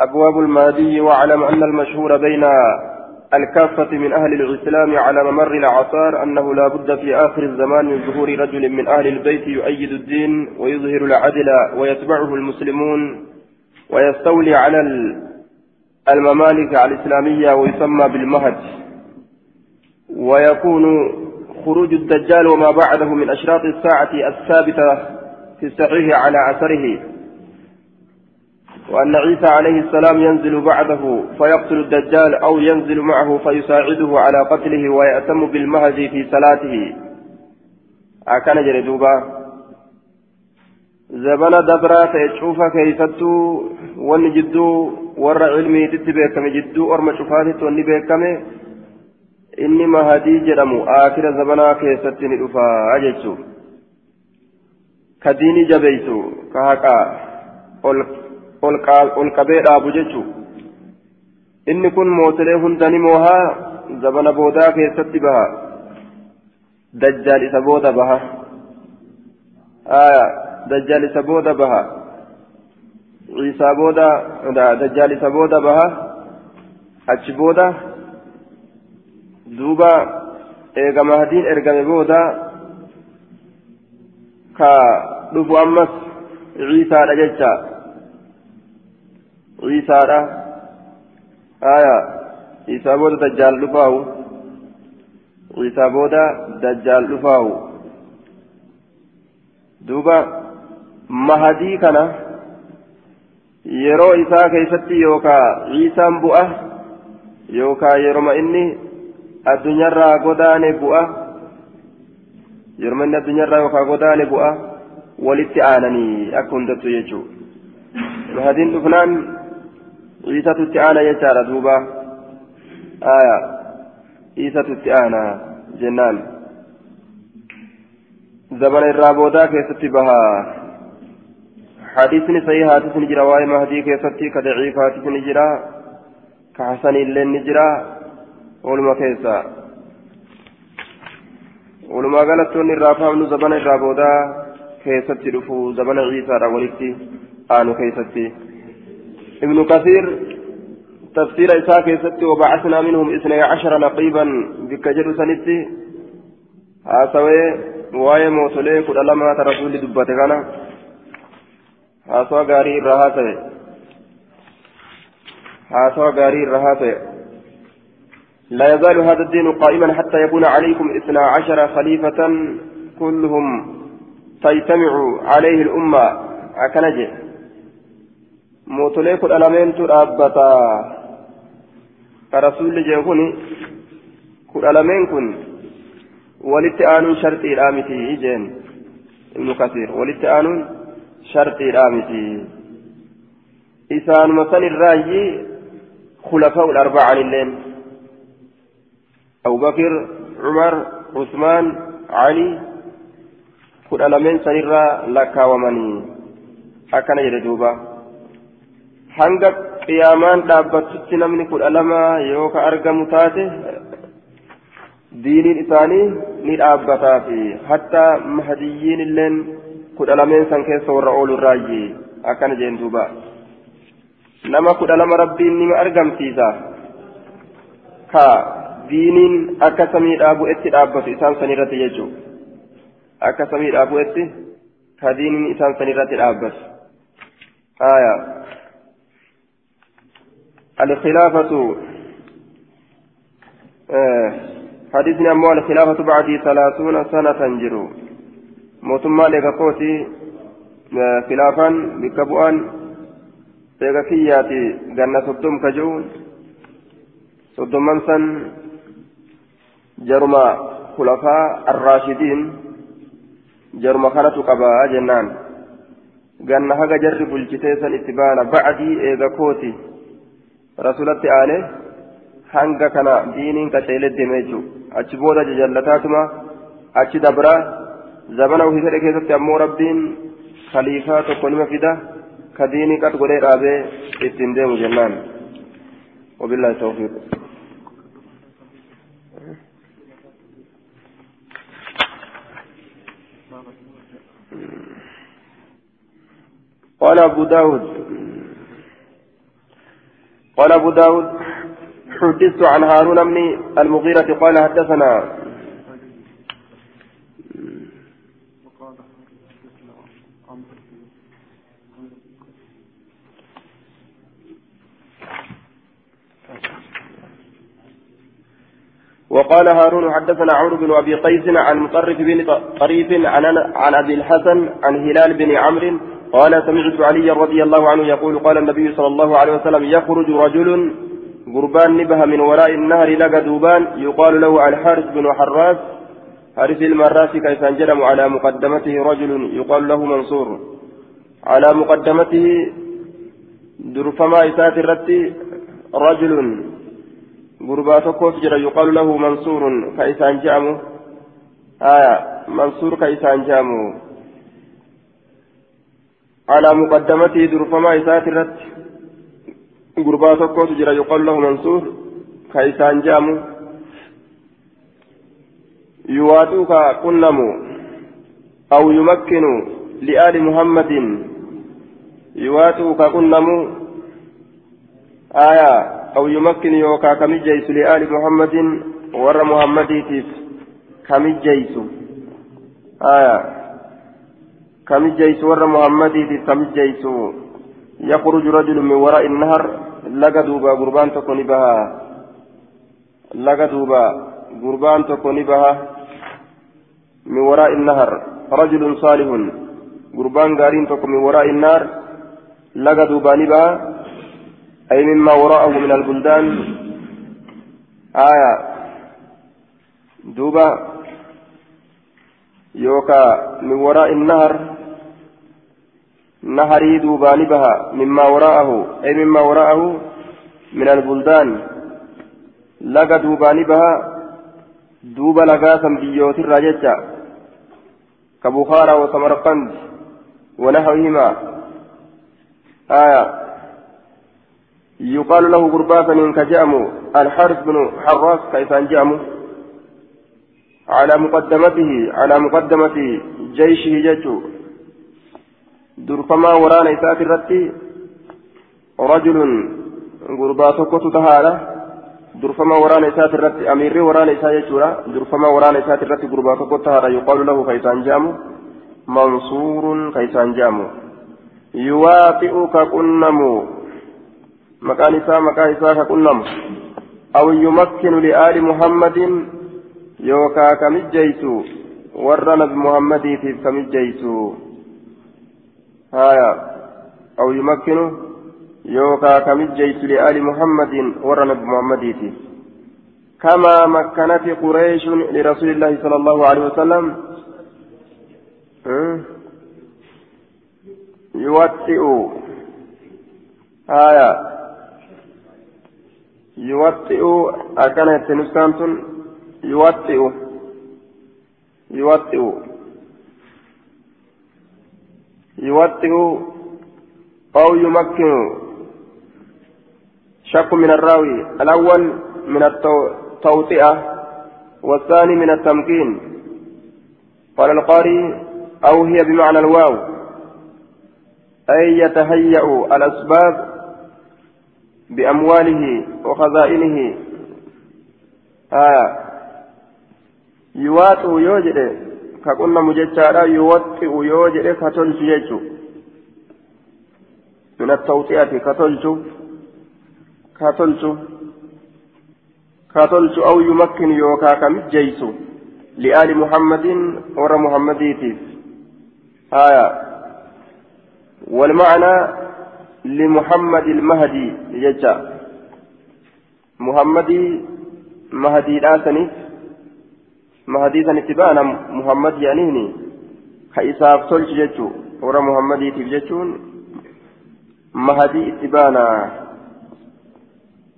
أبواب المهدي واعلم أن المشهور بين الكافة من أهل الإسلام على ممر الأعصار أنه لا بد في آخر الزمان من ظهور رجل من أهل البيت يؤيد الدين ويظهر العدل ويتبعه المسلمون ويستولي على الممالك الإسلامية ويسمى بالمهد. ويكون خروج الدجال وما بعده من أشراط الساعة الثابتة في الصحيح على أثره. وأن عيسى عليه السلام ينزل بعده فيقتل الدجال أو ينزل معه فيساعده على قتله ويأتم بالمهدي في صلاته. أكان جردوبا زبن دبرا تشوف كيفتو ون جدو ور علمي تتبيكم جدو أرم شفاتت ون بيكم. إني مهدي جرمو. آخر زبنا كيستني رفا أججو كديني جبيتو كهكا. Ol qabee dhaabu jechuun inni kun mootilee hundani moohaa zabana boodaa keessatti baha dajjaal isa booda baha dajjaal isa booda baha ciisaa booda dajjaal isa booda baha achi booda duuba eegama hadiin ergame booda ka dhufu ammas ciisaadha jecha ciisaadha aya ciisaa booda dajjaal dhufaawu ciisaa booda dajjaal dhufaawu duuba mahadii kana yeroo isaa keeysatti yookaa ciisaan bu'a yookaa yeroma inni addunyaarraa godaane bu'a yeroma inni addunyaarraa yookaa godaane bu'a walitti aananii akka hundattu jechuu mahadiin dhufnaan aana jechaadha duuba. Aya. Ciisatutti aana jennaan. Zabana irraa boodaa keessatti bahaa حديثني صحيح حديثني جرا واي مهدي كيفتي كضعيف حديثني جرا كحسن اللين نجرا ولما كيسا ولما قالت توني الرافع زبن الرابودا كيستي رفو زبن عيسى راولتي آنو كيستي ابن كثير تفسير إساء كيستي وبعثنا منهم اثني عشر نقيبا بكجر سنتي هاسوي واي موصلي كل لما رسول دبت كان هاسوا غاري الرهاسة هاسوا غاري الرهاسة لا يزال هذا الدين قائما حتى يكون عليكم اثنا عشر خليفة كلهم تجتمع عليه الأمة. أكنجه mootolee kudha lameentu dhaabbata ka rasuulli jee kun kudha lameen kun walitti aanuun sharxiidhaa miti jeen ibnu kasiir walitti aanuun sharxiidhaa miti isaanuma san irraayyi خلفاء الأربعة للين أبو بكر عمر عثمان علي كل ألمين سنرى لك ومني أكن يردوبا hanga qiyaamaan dhaabbattutti namni kudha lama yoo ka argamu taate diiniin isaanii ni dhaabbataafi hatta mahadiyyiin illeen kudha lameen san keessa warra oolu irraayyi akkana jeen duuba nama kudha lama rabbiin nima argamsiisa ka diiniin akka samiidhaa bu'etti dhaabbatu isaan san irratti jechuu akka samiidhaa bu'etti ka diiniin isaan san irratti dhaabbatu aayaa الخلافة آه حديثنا أمو الخلافة بعد ثلاثون سنة جرو. موتما لغاكوتي آه خلافا بكبؤان لغاكياتي جنة صدوم كجو. صدوم سن جرما خلفاء الراشدين جرما خانة قبا جنان. جنة هجا جرب الجتيسا اتبانا بعدي إيغاكوتي rasulatti aane hanga kana diiniin qaceelee deemee jechuudha achi booda jajallataatuma achi dabraa zabana ofii fedhe keessatti ammoo rabbiin khaliifaa tokko nima fida ka diinii qad godhee dhaabee ittiin deemu jennaan wabillahi tawfiiq قال أبو داود قال أبو داود حدثت عن هارون بن المغيرة قال حدثنا. وقال هارون حدثنا عمرو بن أبي قيس عن مطرف بن طريف عن عن أبي الحسن عن هلال بن عمرو قال سمعت علي رضي الله عنه يقول قال النبي صلى الله عليه وسلم يخرج رجل قربان نبه من وراء النهر لقى دوبان يقال له الحارث بن حراس حارث المراس كيف انجرم على مقدمته رجل يقال له منصور. على مقدمته درفما إسات الرتي رجل gurbaa tokkootu jira yuqaalu lahu mansuurun ka isaan je'amu aya mansuur isaati irratti gurbaa tokkootu jira yuqaalu lahu mansuur ka isaan je'amu yuwaaxuu ka qunnamu aw yumakkinu li'aali muhammadin yuwaaxuu ka qunnamu aya أو يمكن يوكا كمجيس لآل محمد ور محمديتيف كمجيس آية كمجيس ور محمديتيف كمجيس يخرج رجل من وراء النهر لقى دوبا قربان تكون بها. لقى دوبا قربان تكون بها. من وراء النهر رجل صالح. قربان قارين تكون من وراء النار لقى دوبا بها أي مما وراءه من البلدان. آية. دوبا. يوكا من وراء النهر. نهري دوبان بها مما وراءه أي مما وراءه من البلدان. لقى دوبان بها دوبا لقاسا بيوت الراججة كبخارى وسمرقند ونحوهما. آية. يقال له غرباتا كجأم الحارث بن حراس كيسان جأم على مقدمته على مقدمة جيشه ججو. درفما ورانا إسات الرتي رجل غرباتك تهالا درفما ورانا إسات الرتي أميري ورانا إسات ججورا درفما ورانا إسات الرتي غرباتك تهالا يقال له كيسان جأم منصور كيسان جأم يوافئك كنمو مكان إساء مكان إساء كقنم أو يمكن لآل محمد يوكا كمجيسو ورنا بمحمد في كمجيسو. هايا أو يمكن يوكا كمجيس لآل محمد ورنا بمحمد في كما مكنت قريش لرسول الله صلى الله عليه وسلم. يوطئ آية. يوطئ أكنت نسكانت يوطئ يوطئ يوطئ أو يمكن شك من الراوي. الأول من التوطئة والثاني من التمكين. قال القاري أو هي بمعنى الواو. أي يتهيأ الأسباب بأمواله وخزائنه. آه. يواتو يوجد كقلنا مجتشارا يوطئ يوجد كتلش يجو من التوطئة كتلش كتلش كتلش أو يمكن يوكا كمجيس لآل محمد ور محمديتي آية والمعنى لمحمد المهدي يجا محمد مهدي الآسني مهدي سنتبانا محمد يعنيني كإساف تلج جتو ورا محمد تبجتون مهدي اتبانا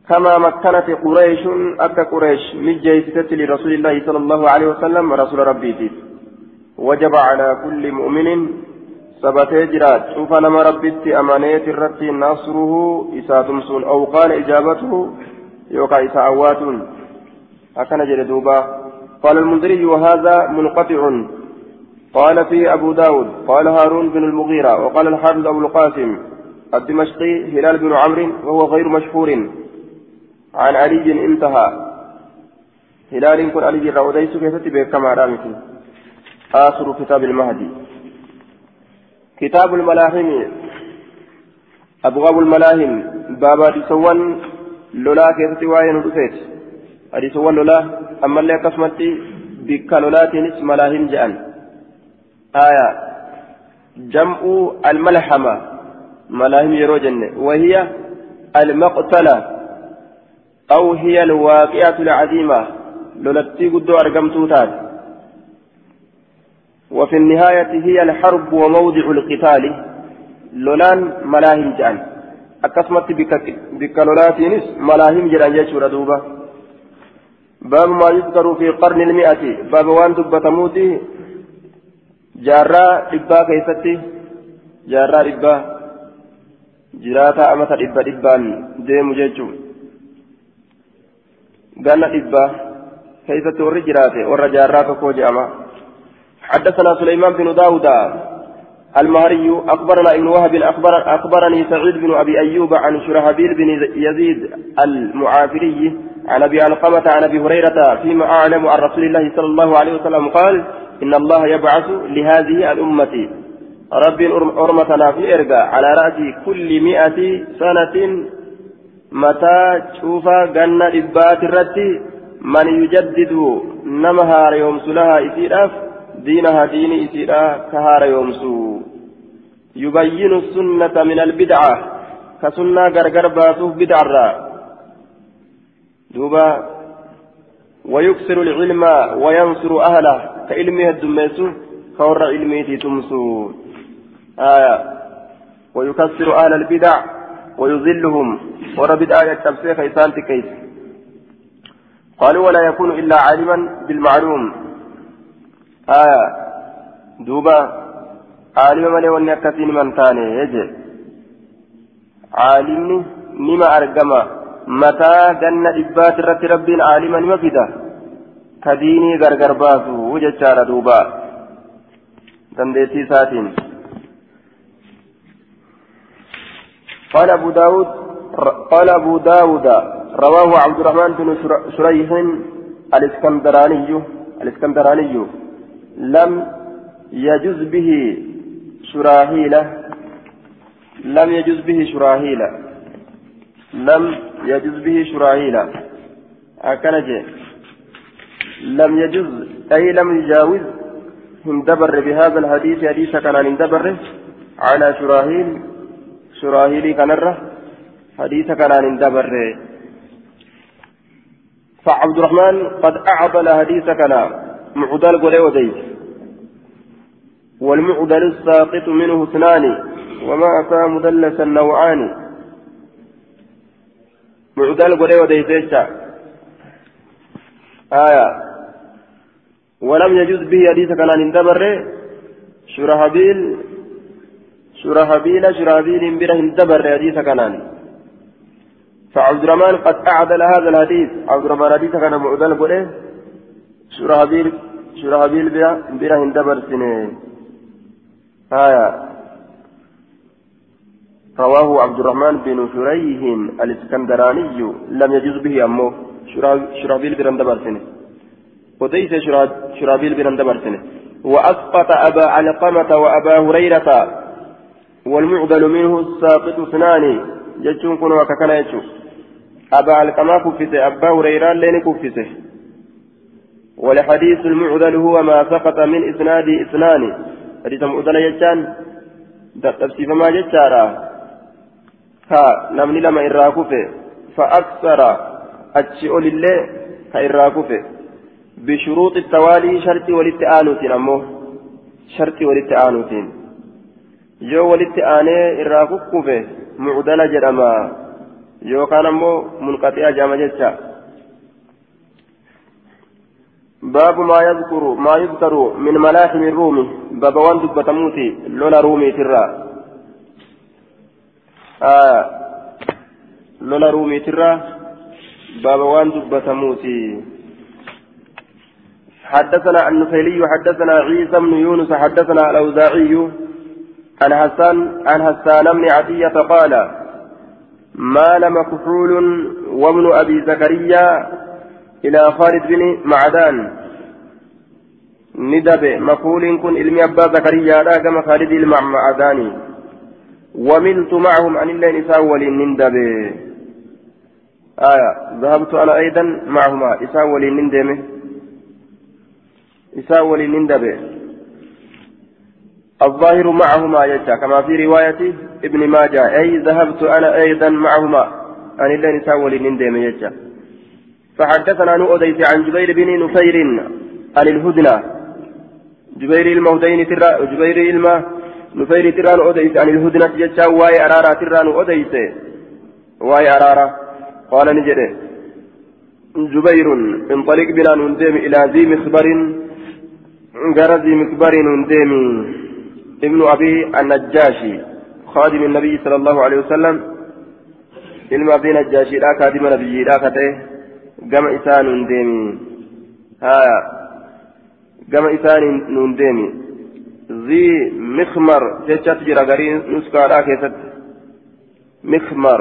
كما مكنت قريش أكا قريش من جيستة لرسول الله صلى الله عليه وسلم رسول ربي وجب على كل مؤمن jiraat cufa nama rabbitti amaneet irratti nasruhu isaa tumsuun aw qaala ijaabatuhu yookaan isa awwaatuun. Akkana jedhe duuba. قال المنذري وهذا منقطع. قال فيه أبو داود قال هارون بن المغيرة وقال الحافظ أبو القاسم الدمشقي هلال بن عمرو وهو غير مشهور. عن علي انتهى. هلال كن علي روديس كيف تبقى كما رامك آخر كتاب المهدي. كتاب الملاحم. أبواب الملاهم بابا تسوان لولا كيف تواين رفيت لولا أما اللي قسمتي بك لولاتينس ملاهم جأن آية جمع الملحمة ملاهم يروجن وهي المقتلة أو هي الواقعة العظيمة لولتي قدو أرقمتو تات وفي النهاية هي الحرب وموضع القتال لولان ملاهم جان أكسمت بك لولاتينس ملاهم جان يجور دوبا باب ما يذكر في قرن المئة. باب وان دبة موتي جارا إبا كيستي جارا إبا جراتا أمتا إبا إبان ديم جيجو. قالنا إبا كيف توري جراته. ورى جارا تكو جاما. حدثنا سليمان بن داود المهري أخبرنا ابن وهب أخبر أخبرني سعيد بن أبي أيوب عن شرهبيل بن يزيد المعافري. عن أبي علقمة عن أبي هريرة فيما أعلم عن رسول الله صلى الله عليه وسلم قال إن الله يبعث لهذه الأمة. رب أرمتنا في إرقى على رأس كل مئة سنة. متى شوف جنة إبات الرتي من يجدد نمها يوم لها إسيراف دينها دين إسيرا كهار يومسو يبين السنة من البدعة. كسنة غرغر باسوف بدعة. دوبا ويكسر العلم وينصر أهله كعلمه الدميسو كور علمه تمسو آية. ويكسر أهل البدع ويذلهم. وربد آية تفسير إسان كيس قالوا ولا يكون إلا عالما بالمعلوم. آية. دوبا عالم مالي وني أكثين من تاني يجي عالمني نما أرقما. متى جنة إبات رت ربين عالما نما فدا كديني غرغر باسو وجتشار دوبا دنديتي ساتين قال أبو داود قال أبو داود رواه عبد الرحمن بن شريح الإسكندراني الإسكندراني لم يجوز به شراهيلة لم يجوز به شراهيلة لم يجوز به شراهيلة أكنج لم يجوز أي لم يجاوز هندبر بهذا الحديث حديث كان هندبر على شراهيل شراهيلي كنرة حديث كان هندبر فعبد الرحمن قد أعطى حديث كلام معدل قولي وديت والمعدل الساقط منه اثنان وما أتى مدلسا نوعان معدل قولي وديت آية. ولم يجوز به حديث كان اندبر شرهبيل شرهبيل شرهبيل بره اندبر حديث كان فعبد الرحمن قد أعدل هذا الحديث. عبد الرحمن حديث كان معدل قولي شرهبيل شرهبيل بيرا بيرا هندبر سنة. آية. رواه عبد الرحمن بن شريح الاسكندراني لم يجوز به أمه. شرهبيل بيرا هندبر سنة. وديس شرهبيل بيرا هندبر سنة. وأسقط أبا علقمة وأبا هريرة. والمعدل منه الساقط اثنان. جتشون كنوا ككنا يجو أبا علقمة كفته أبا هريرة لين كفته ولحديث المعدل هو ما سقط من إسناد إثنان. حديث المعدل يجان. تفسير ما جتارا ها نمني لما إراكوفه فأكثر أتشئ لله كإراكوفه بشروط التوالي شرط والاتآنوتين أمه شرط والاتآنوتين yoo walitti aanee irraa kukkufe mucdala jedhama. Yookaan ammoo munqaxi'a jedhama jecha. باب ما يذكر ما يذكر من ملاحم الروم باب وان دبتموتي لولا رومي ترى آه لولا رومي ترى باب وان دبتموتي حدثنا النفيلي حدثنا عيسى بن يونس حدثنا الأوزاعي عن حسان عن حسان بن عطية قال مال مكحول وابن أبي زكريا إلى خالد بن معدان ندب مكحول كن علمي أبا زكريا لا كما خالد المعداني وملت معهم عن الله نساء ولي آية ذهبت أنا أيضا معهما. إساء ولي نندمه إساء ولي نندبه. الظاهر معهما يجا كما في رواية ابن ماجه. أي ذهبت أنا أيضا معهما عن الله نساء ولي نندمه يجا. فحدثنا نؤديس عن جبير بن نفير عن الهدنة جبير المهدين جبير المه نفير ترى نؤديس عن الهدنة يجا واي أرارا ترى نؤديس واي أرارا قال نجري. جبير انطلق بنا نندم إلى ذي مخبر. غير ذي مخبر نندم. ابن أبي النجاشي خادم النبي صلى الله عليه وسلم. ilma abdii najjaashiidha kaadima nabiyyiidha ka ta'e gama isaa nuun deemi haya gama isaa nuun zii mikmar jechatu jira garii nuskaadha keessatti mikmar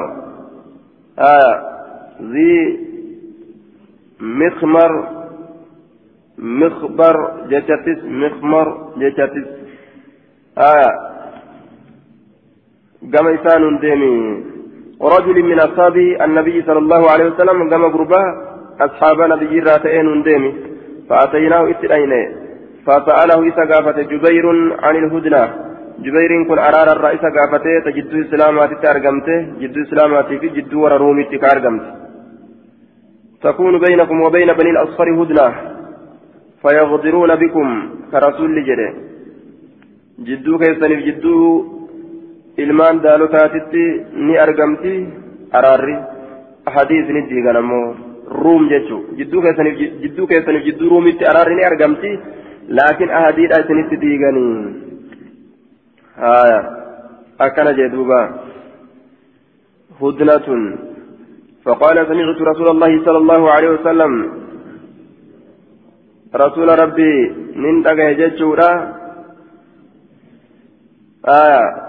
haya ذي مخمر. مخبر. جتتس مخمر. جتتس آية قام إنسان ديمي. رجل من أصحاب النبي صلى الله عليه وسلم قام قربا. أصحاب نبي راتئين ديمي. فأتيناه إتلين. فسأله إسا قافة جبير عن الهدنة. جبير كن أرار الرئيس قافته تجدو إسلامات أرقمته جدو إسلامات في جدو وررومي تكارقمته تكون بينكم وبين بني الأصفر هدنة. فيغدرون بكم كرسول جده جدو كيسنف جدو ilmaan daalotaatitti ni argamti araarri hadiis ni diigan ammoo ruum jechuu jidduu keessaniif jidduu keessaniif jidduu ruumitti araarri ni argamti laakiin ahadiidha isinitti diiganii haya akkana jee duuba hudnatun فقال سمعت رسول الله صلى الله عليه وسلم. رسول ربي من جتشورا آية.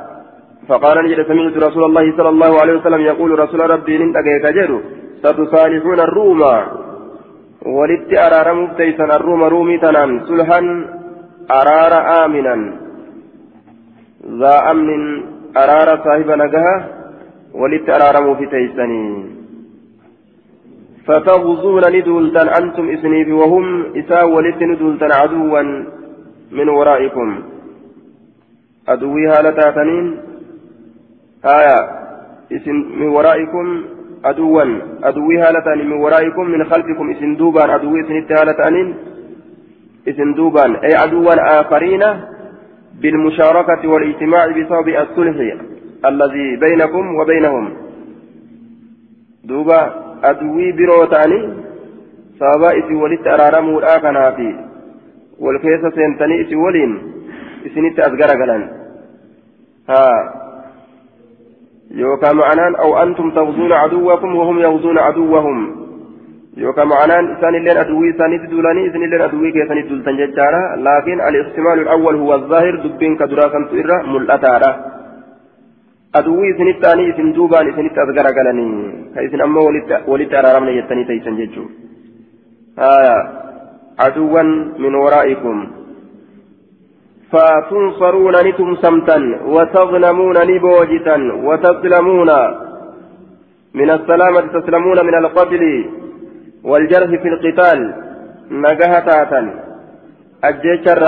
فقال نجد سمعت رسول الله صلى الله عليه وسلم يقول رسول ربي من كجر ستصالحون الروم ولت أرار مبتيسا الروم رومي تنان سلحا أرار آمنا ذا أمن أرار صاحب نجها ولت أرار مفتيسني فتغزون ندولتن أنتم إسنيف وهم إسا ولت ندولتن عدوا من ورائكم أدوي هالتاتنين آية إسن من ورائكم عدوا أدوي هالتان من ورائكم من خلفكم إسن دوبان أدوي إسن هالتانين إسن دوبان أي عدوا آخرين بالمشاركة والاجتماع بسبب الصلح الذي بينكم وبينهم دوبا biroo ta'anii sababa isin walitti araaramuudhaa kanaafi wal keessa seentanii isin waliin isinitti as garagalan. Yookaan ma'anaan aw antum tawzuuna aduwwakum wahum yawzuuna aduwwahum yookaan ma'anaan isaanilleen aduwii isaaniitti duulanii isinilleen aduwii keessanitti duultan jechaadha laakiin al-ihtimaalu al-awwal huwa zaahir dubbiin ka duraa kantu irra mul'ataadha aduwwii isinitti ta'anii isin duubaan isinitti as garagalanii ka isin ammoo walitti araaramne jettanii teeysan jechuun aduwwan min waraa'ikum فتنصرون نتمسمتا وتظلمون نبوجتا وتسلمون من السلامة تسلمون من القتل والجرح في القتال نجهة أجيشر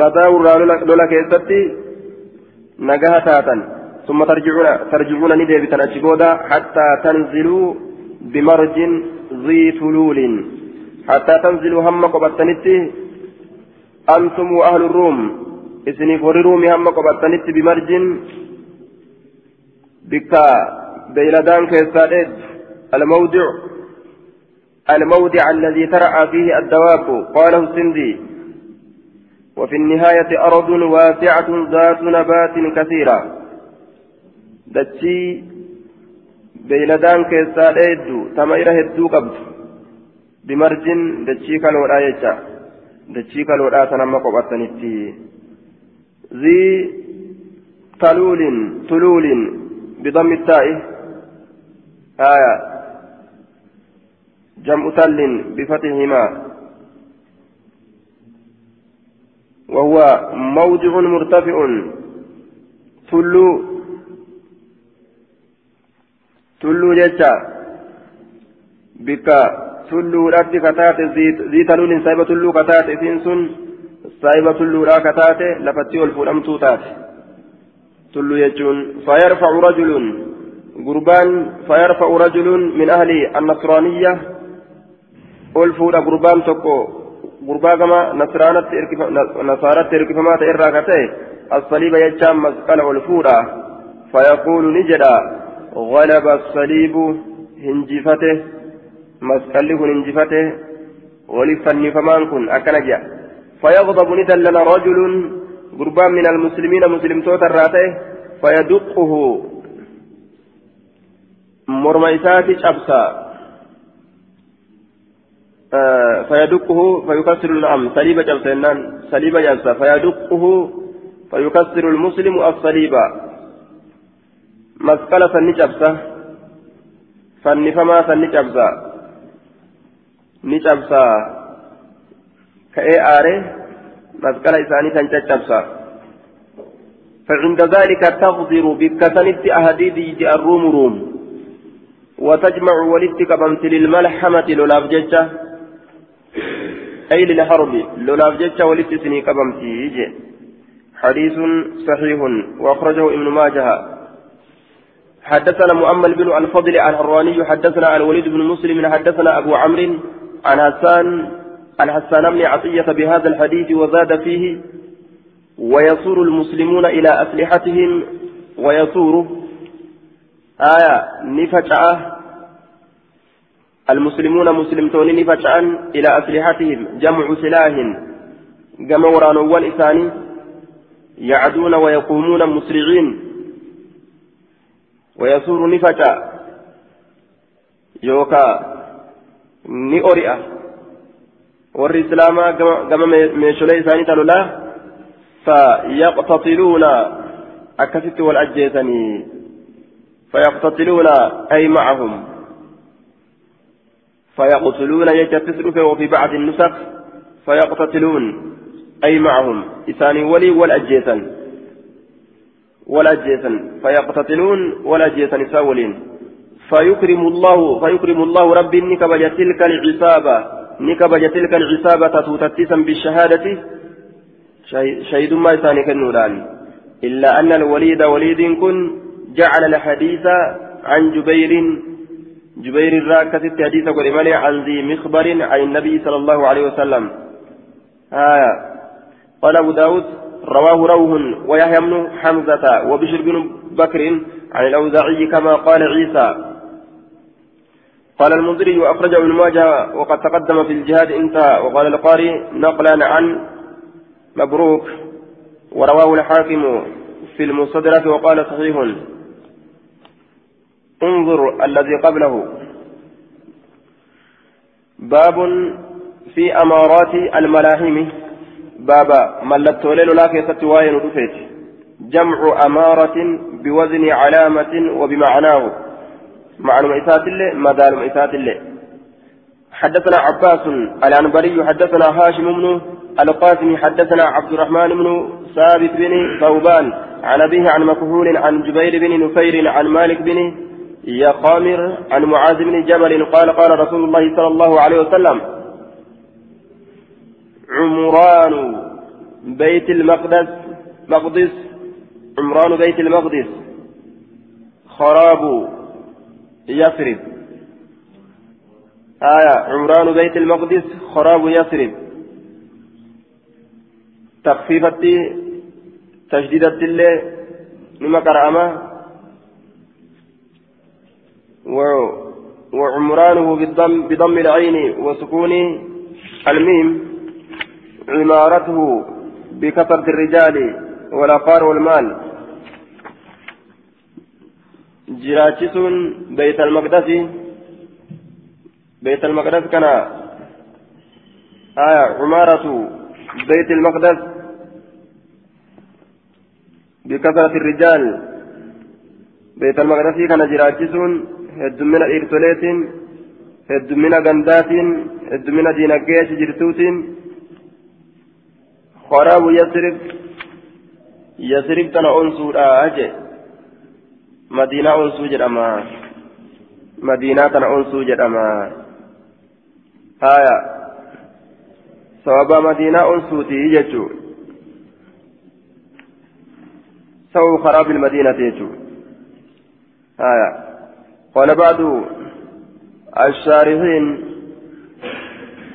مداور لك يستي نجهة ثم ترجعون ترجعون نديبتا أشبودا حتى تنزلوا بمرج ذي تلول حتى تنزلوا هم قبطنتي أنتم وأهل الروم. إسني فور هم قبطنتي بمرج بكا بيلدان كيسادد الموضع الموضع الذي ترعى فيه الدواب. قاله السندي. وفي النهاية أرض واسعة ذات نبات كثيرة. keessaa dheeddu tamayra hedduu qabdu bimarjin dachii kaloodhaa jecha dachii kaloodhaa san amma qophatanitti zii تلول تلول بضم التاء آية جمع تل بفتحهما وهو موضع مرتفع تلو تلو جتا بك تلو رد كتات ذي تلول سايبة تلو كتات سنسن سايبة تلو را كتات لفتي والفرمتو تات تلو يجون فيرفع رجل قربان فيرفع رجل من أهل النصرانية ألفوا قربان تكو gurbaa gama nasaaratti hirkifamaata irraa ka ta'e masqala ol fuudha. Fayaquulu ni jedha غلب الصليب هنجفته مسقل كن هنجفته ولفني فمان كن أكنجا فيغضب ندلنا رجل قربان من المسلمين مسلم توتر راته فيدقه مرميسات شبسا آه، فيدقه فيكسر النعم صليب جبسنان صليب جبسا فيدقه فيكسر المسلم الصليب مسكلة سني جبسا فنفما سني جبسا نجبسا كأي آره مسكلة إساني سنجبسا فعند ذلك تغدر بكسنت أهديد الروم روم وتجمع ولدتك بمثل الملحمة لولاب أي للحرب لولا جتش ولدت سني كبمتي حديث صحيح وأخرجه ابن ماجه حدثنا مؤمل بن الفضل الحراني حدثنا الوليد بن مسلم حدثنا أبو عمرو عن حسان عن حسان بن عطية بهذا الحديث وزاد فيه ويصور المسلمون إلى أسلحتهم ويصور آية نفجأة المسلمون مسلمتون نفجأن إلى أسلحتهم. جمع سلاح. جمع ورانوان إساني. يعدون ويقومون مسرعين. ويصور نفجأ يوكا نئورئة warri islaamaa gama meesholee isaanii talolaa fayaqtatiluuna akkasitti wal ajjeesanii fayaqtatiluuna ay macahum فيقتلون يجتسر وفي بعض النسخ فيقتتلون أي معهم إساني ولي والأجيسا والأجيسا فيقتتلون والأجيسا إساولين فيكرم الله فيكرم الله ربي نكبج تلك العصابة. نكبج تلك العصابة توتتسا بالشهادة. شهيد ما إساني كالنوران إلا أن الوليد وليد كن جعل الحديث عن جبير جبير الراكة حديث قل عن ذي مخبر عن النبي صلى الله عليه وسلم. آية. قال أبو داود رواه روح ويحيى بن حمزة وبشر بن بكر عن الأوزاعي كما قال عيسى. قال المنذري وأخرجه ابن ماجه وقد تقدم في الجهاد انتهى وقال القاري نقلا عن مبروك ورواه الحاكم في المستدرك وقال صحيح. انظر الذي قبله. باب في أمارات الملاحم بابا ملت وليل لا كيست واين جمع أمارة بوزن علامة وبمعناه. معنى مئسات الله مدال مئسات الله حدثنا عباس العنبري حدثنا هاشم بن القاسم حدثنا عبد الرحمن بن ثابت بن ثوبان عن أبيه عن مكحول عن جبير بن نفير عن مالك بن يقامر عن معاذ بن جبل قال قال رسول الله صلى الله عليه وسلم عمران بيت المقدس مقدس عمران بيت المقدس خراب يثرب. آية عمران بيت المقدس خراب يثرب. تخفيفة تشديدة الله لما قرأما وعمرانه بالضم, بضم العين وسكون الميم. عمارته بكثرة الرجال والأقار والمال. جراتشس بيت المقدس بيت المقدس كان آية عمارة بيت المقدس بكثرة الرجال بيت المقدس كان جراجسون هدمنا إرتوليت هدمنا غندات هدمنا ديناجيش جرتوت خراب يسرب يسرب تنا أنسو أجي مدينة أنسو جرما مدينة أنسو جرما آية sababa madiinaa onsuutii jechuu سووا خراب المدينة يجو آية قال بعض الشارحين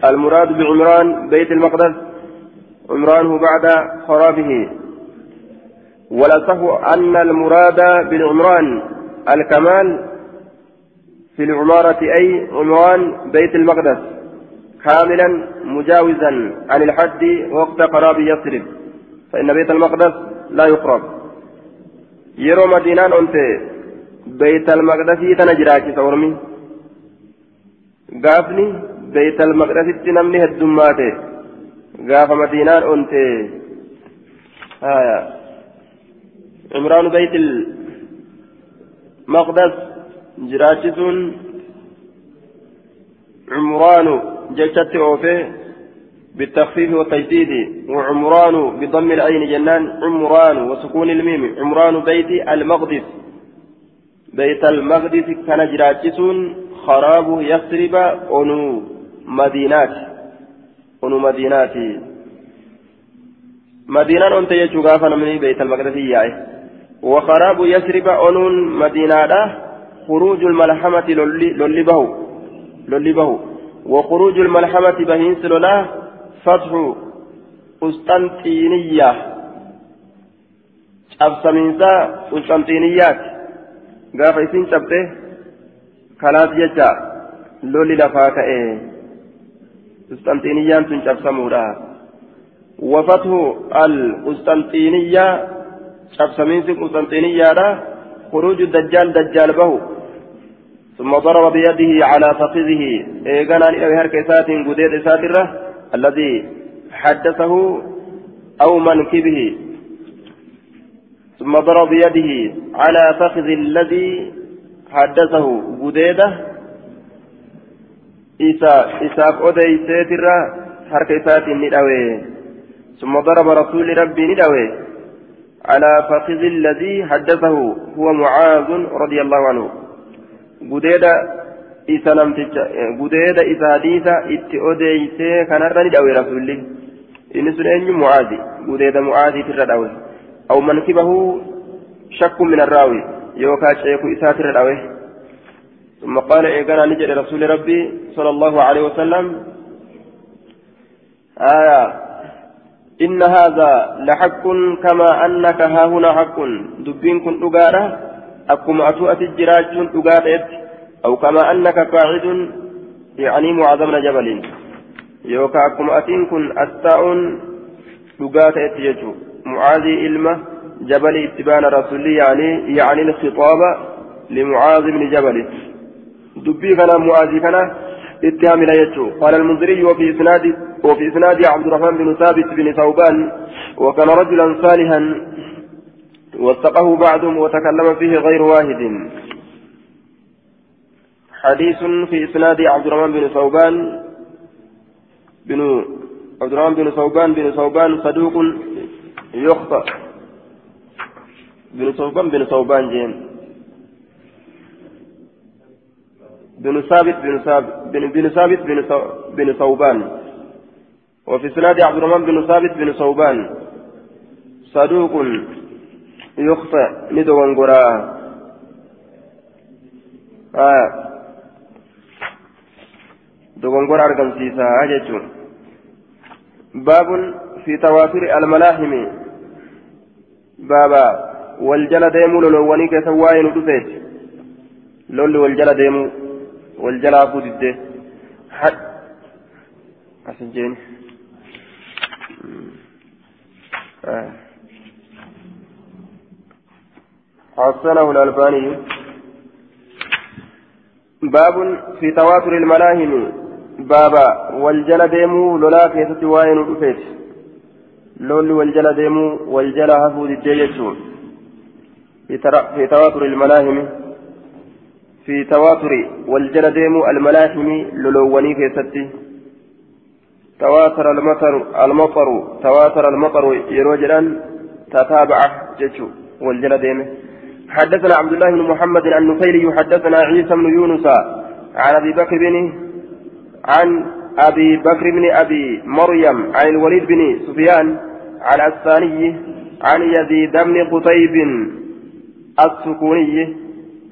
المراد بعمران بيت المقدس عمرانه بعد خرابه ولصح أن المراد بالعمران الكمال في العمارة أي عمران بيت المقدس كاملا مجاوزا عن الحد وقت قراب يثرب فإن بيت المقدس لا يقرب. يرو مدينان أنت بيت المقدس تنجراك سورمي. قافني بيت المقدس تنمني هدوماته قاف مدينان أنت. آية عمران بيت المقدس جراكسون عمران جلشت أوفي بالتخفيف والتجديد وعمران بضم العين جنان عمران وسكون الميم عمران بيت المقدس. بيت المقدس كان جراجسون خراب يثرب أنو مدينات أنو مدينات. مدينة أنت يجوغافا من بيت المقدس ياي وخراب يثرب أنو مدينة خروج الملحمة لولي بهو لولي بهو وخروج الملحمة بهين سلولا فتح قسطنطينية cabsamiinsa qusxanxiiniyaat gaafa isin cabde kanaaf jecha lolli lafaa ka'e qusxanxiiniyaan tun cabsamuudha wafathu qusxanxiiniyyaa cabsamiinsi qusxanxiiniyyaadha khuruuju dajjaal dajjaal bahu ثم ضرب بيده على فخذه. إيقانا إلى هرك إسات قديد إساترة الذي حدثه أو منكبه. ثم ضرب بيده على فخذ الذي حدثه قديدة إسا إساف أدي سيترة هرك إسات ندوي ثم ضرب رسول ربي ندوي على فخذ الذي حدثه هو معاذ رضي الله عنه gudeeda isa namticha gudeeda isa hadiisa itti odeeysee kanarra ni dhawe rasulli inni sun eenyu mucaadi gudeeda mucaadiitirra dhawe aw mankibahu shakku min arraawi yookaa ceeku isaatirra dhawe ثم قال إيقانا نجد رسول ربي صلى الله عليه وسلم آية إن هذا لحق كما أنك ها هنا حق. دبين كن أقارة أكما أتوأت الجراج أقارة أو كما أنك قاعد يعني معظم جبل يوكا أكما أتين كن أستاء أقارة يتيجو معاذي إلمة جبل اتبان رسولي يعني يعني الخطاب لمعاذ بن جبل. دبي كان معاذ كان اتهام يجو. قال المنذري وفي إسناد وفي إسناد عبد الرحمن بن ثابت بن ثوبان وكان رجلا صالحا وثقه بعضهم وتكلم فيه غير واحد. حديث في إسناد عبد الرحمن بن ثوبان بن عبد الرحمن بن ثوبان بن ثوبان صدوق يخطأ. بن ثوبان بن ثوبان جين. بن ثابت بن ثابت بن ثوبان. وفي سناد عبد الرحمن بن ثابت بن ثوبان. صدوق يخطئ ندوان قرا آه. دوان قرا أرقم سيسا باب في تواتر الملاحم. بابا والجل ديمو لولواني كسواين ودفيت لول والجل ديمو والجل أفود الدي حد أسجين آه. حسنه الألباني باب في تواتر الملاهم بابا والجل ديمو لولا كيست واين ودفيت لول والجل ديمو والجل هفود الدي في تواتر الملاهم في تواتر والجلديم الملاحم للوني كيستي تواتر المطر المطر تواتر المطر يروجلا تتابع جتشو والجلديم. حدثنا عبد الله بن محمد عن نفيل حدثنا عيسى بن يونس عن أبي بكر بن عن أبي بكر بن أبي مريم عن الوليد بن سفيان عن الثاني عن يزيد بن قتيب السكوني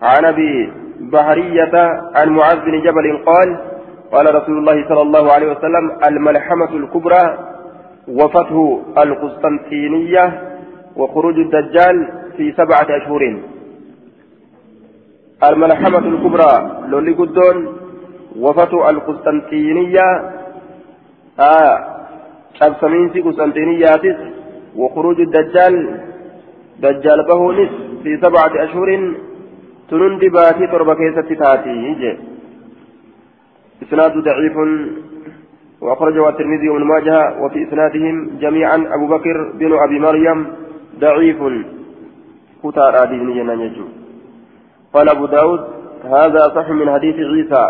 عن أبي بحرية عن معاذ بن جبل قال قال رسول الله صلى الله عليه وسلم الملحمة الكبرى وفتح القسطنطينية وخروج الدجال في سبعة أشهر. الملحمة الكبرى لولي قدون وفتح القسطنطينية آه شبسمينسي قسطنطينياتس وخروج الدجال دجال بهونس في سبعة أشهر. تنندي باتي تربة كيسة تاتي يجي إسناد ضعيف وأخرجه الترمذي وابن ماجه وفي إسنادهم جميعا أبو بكر بن أبي مريم ضعيف كتار آدين ينجو قال أبو داود هذا صح من حديث عيسى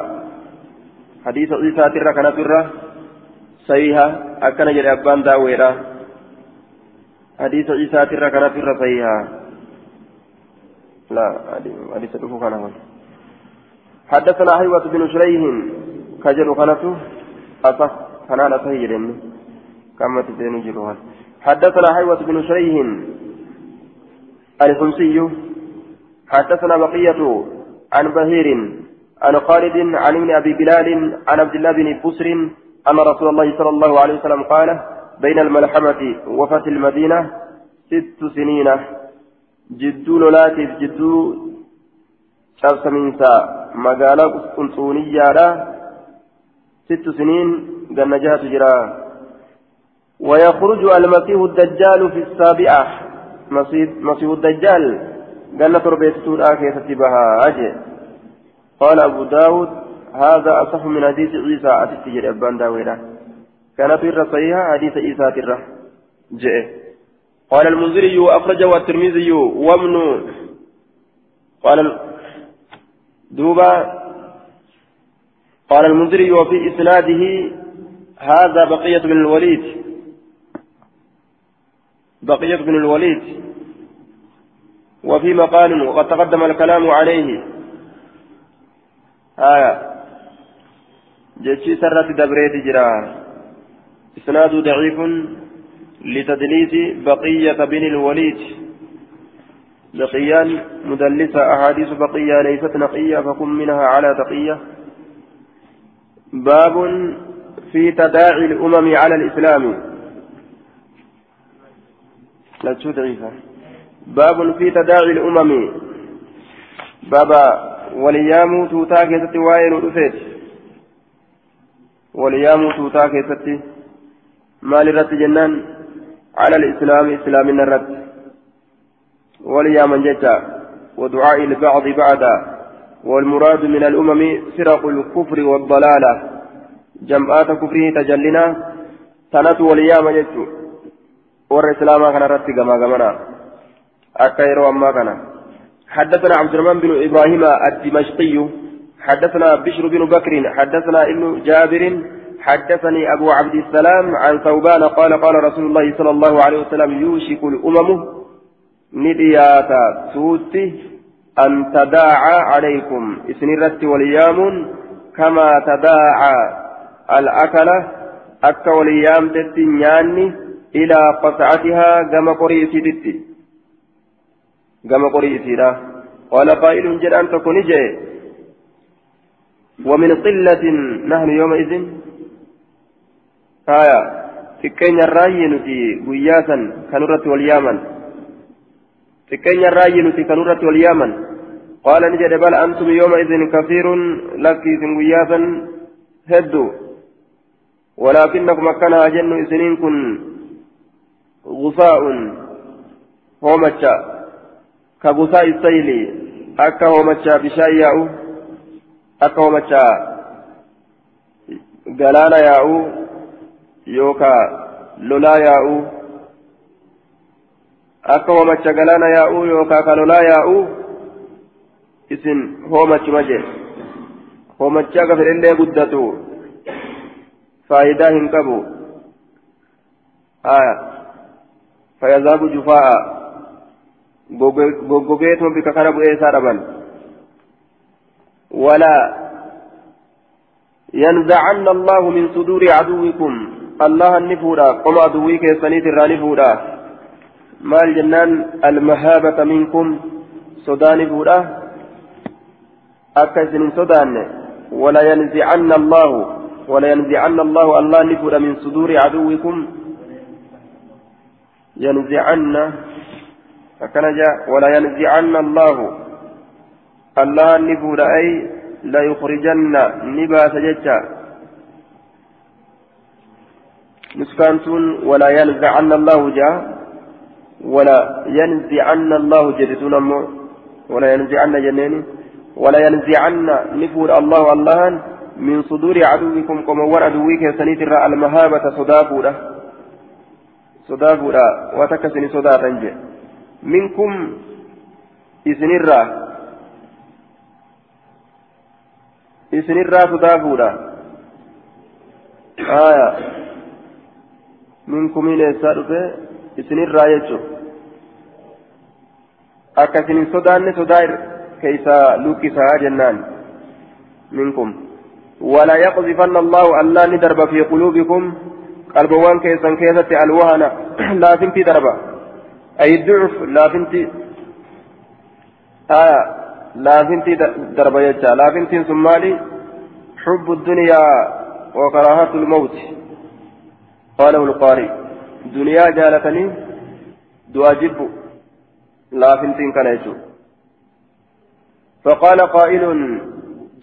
حديث عيسى ترى كان ترى صحيحة أكن جري أبان داويرا حديث عيسى ترى كان ترى صحيحة لا حديث أبو كان حدثنا حيوة بن شريح كجل خنته أصح كان صحيح كما تدين جلوها؟ حدثنا حيوة بن شريح الحمصي. حدثنا بقية عن بهير عن خالد عن ابن أبي بلال عن عبد الله بن بسر أن رسول الله صلى الله عليه وسلم قال بين الملحمة وفتح المدينة ست سنين. Jidduu lolaatiif jidduu cabsamiinsa magaalaa qulxuuniyyaadha sittu siniin ganna jahatu jira ويخرج المسيح الدجال في السابعة مسيح الدجال جنة ربيت سورة كيف بها أجي قال أبو داود هذا أصح من حديث عيسى أتستجر أبان داويرة كانت الرصيحة حديث عيسى ترى جئ قال المنذري وأخرجه الترمذي وابن قال دوبا قال المنذري وفي إسناده هذا بقية بن الوليد. بقية بن الوليد. وفي مقال وقد تقدم الكلام عليه. آية. جيشي سرت دبريت جرا. إسناد ضعيف. لتدليس بقية بن الوليد. بقيان مدلسة أحاديث بقية ليست نقية فكن منها على تقية. باب في تداعي الأمم على الإسلام. لا تدعيها باب في تداعي الأمم. بابا وليام توتا كيست واين ودفيت وليام توتا كيست. مال رت جنان على الإسلام إسلام الرد وليا من جتا ودعاء البعض بعدا. والمراد من الأمم فرق الكفر والضلالة. جمعات كفره تجلنا. تنت وليا من جتو ور إسلاما كان رد كما كمنا. أكيرو أما كان حدثنا عبد الرحمن بن إبراهيم الدمشقي. حدثنا بشر بن بكر. حدثنا ابن جابر. حدثني أبو عبد السلام عن ثوبان قال قال رسول الله صلى الله عليه وسلم يوشك الأمم ندياتا سوتي أن تداعى عليكم. إسنرت وليام كما تداعى الأكلة. أكا وليام تتنياني إلى قطعتها كما قريسي تتي. كما قريسي قال قائل جد تكون جي ومن قلة نحن يومئذ wal yaaman xiqqeenya raayye nuti kanurratti wal yaaman qaala ni jedhe bal antum yooma idin kasiirun lakki isin guyyaa san heddu ولكنكم أكنا أجن إسنين كن غثاء هومتشا كغثاء السيل أكا هومتشا بشاي ياء أكا هومتشا قلانا ياء yookaa lolaa yaa'uu akka hoomacha galaana yaa'uu yookaan kalolaa yaa'uu isin hoomachuma jee hoomachi aga fedhellee guddatu faayidaa hin qabu fayazaabu jufaa'a goggogeetuma bika kana bu'ee isaa dhaban walaa ينزعن الله من صدور عدوكم الله النفورا قم عدوي كيسانيت الرانفورا. ما الجنان المهابة منكم صدان فورا أكثر صدان ولا ينزعن الله ولا ينزعن الله الله نفر من صدور عدوكم. ينزعن فكان جاء ولا ينزعن الله. الله نفر أي لا يخرجن نباس جتا نسكانتون ولا ينزعن الله جاء ولا ينزعن الله جدتون ولا ينزعن جنيني ولا ينزعن نفور الله الله من صدور عدوكم كما ور عدوك سنيت الرأى المهابة صدافورة صدافورة وتكسني صدافا منكم إذن الرأى إذن الرأى صدافورة آية. منكم إلى سارفة إذن الرأى يجو أكسني صدان صدائر كيسا لوكسا جنان منكم ولا يقذفن الله ألا ندرب في قلوبكم قلبوان كيسا كيسة الوهن لا فنتي دربا أي الضعف لا فنتي آية لا فنتي دربا يجا لا فنتي ثمالي حب الدنيا وكراهة الموت قاله القارئ. دنيا جالتني دواجب لا فنتي كان يجوب فقال قائل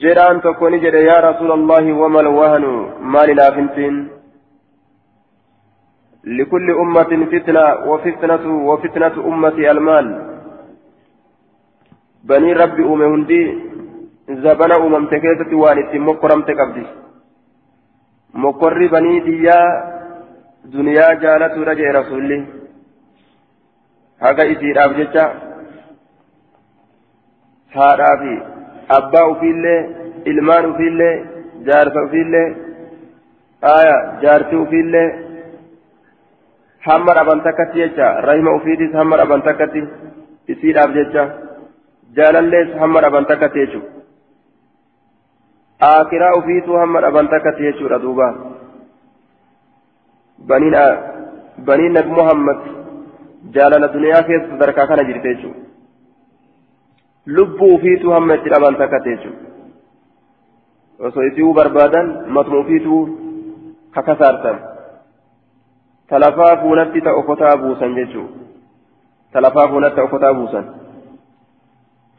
جيران تكون جد يا رسول الله وما الوهن؟ ما للافنتين لكل أمة فتنة وفتنة وفتنة أمتي المال. بني ربي أمي هندي زبنا أمم تكيسة وانت مكرم تكبدي. مكر بني ديا دنيا جالت رجع رسولي هذا إسير أبجتا haadhaa fi abbaa ufiillee ilmaan ufiillee jaarsa ufiillee aya jaartii ufiillee hamma dhaban takkatti jecha rahima ufiitis hamma dhaban takkatti isiidhaaf jecha jaalallees hamma dhaban takkatti jechuudha aakiraa ufiituu hamma dhaban takkatti jechuudha duuba baniin baniin nabi muhammad jaalala duniyaa keessa sadarkaa kana jirte jechuudha lubbuu ufiituu hamma itti dhaban takkate jechuudha osoo isii barbaadan matuma ufiituu kakasaartan talafaa fuunatti ta okotaa buusan jechuudha talafaa fuunatti okotaa buusan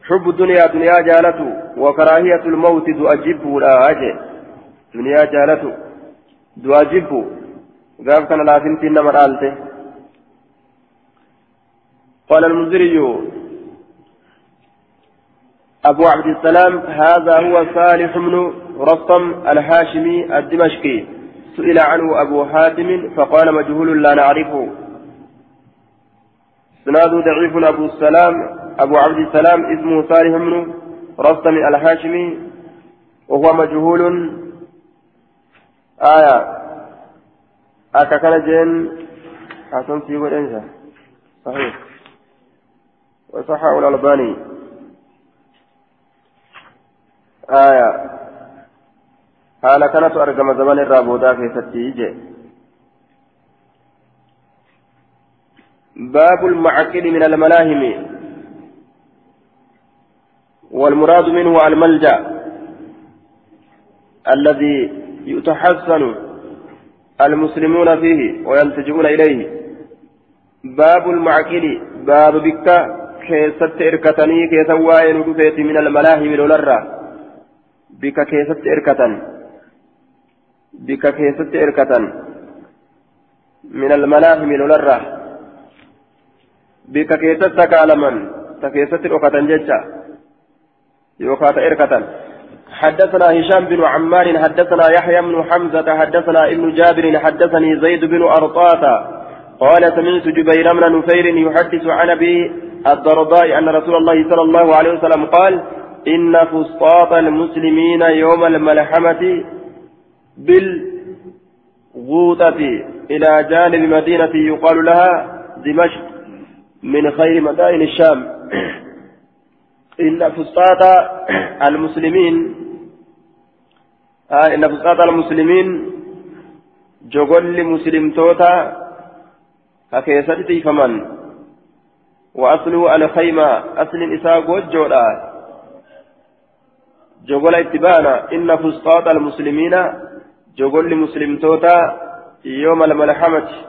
حب الدنيا دنيا جالته وكراهية الموت دؤجب ولا أجي دنيا جالته دؤجب قال كان لازم تنا مرالته قال المنذري أبو عبد السلام هذا هو صالح بن رستم الهاشمي الدمشقي. سئل عنه أبو حاتم فقال مجهول لا نعرفه. سناد ضعيف أبو السلام أبو عبد السلام اسمه صالح بن رستم الهاشمي وهو مجهول. آية. أكا كان جين حسن في صحيح وصححه الألباني آية حال كانت أرقم زمن الرابودا في ستيجي باب المعقل من الملاهم والمراد منه الملجأ الذي يتحسن المسلمون فيه ويلتجئون إليه باب المعقل باب بك كيست إركتني كيسواين من الملاحم لولرّا bika keessatti erkatan bika keessatti erkatan min almalaahimi lolarraa bika keessatti sakaalaman ta keessatti dhokatan jecha yookaa ta erkatan حدثنا هشام بن عمار حدثنا يحيى بن حمزة حدثنا ابن جابر حدثني زيد بن أرطاة قال سمعت جبير بن نفير يحدث عن أبي الدرداء أن رسول الله صلى الله عليه وسلم قال إن فسطاط المسلمين يوم الملحمة بالغوطة إلى جانب مدينة يقال لها دمشق من خير مدائن الشام. إن فسطاط المسلمين آه إن فسطاط المسلمين جغل مسلم توتا ككيستي فمن وأصله الخيمة أصل إساء جودا جغل اتبانا إن فسطاط المسلمين جغل مسلم توتا يوم الملحمة.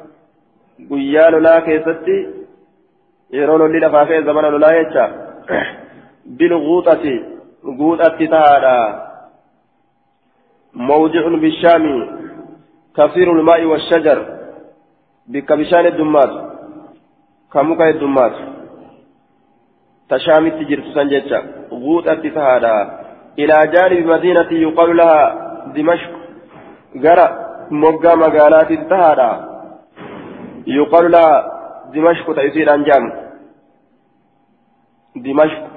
guyyaa lolaa keessatti yeroo lolli lafaa ka'e zamana lolaa mawdicun bishaami kasiiru lmaa'i washajar bikka bishaan heddummaatu ka muka heddummaatu tashaamitti jirtu san jecha guuxatti tahaadha ilaa jaanibi madiinati yuqalu laha dimashq gara moggaa magaalaatitti tahaadha يقال لها دمشق تأثير أنجام دمشق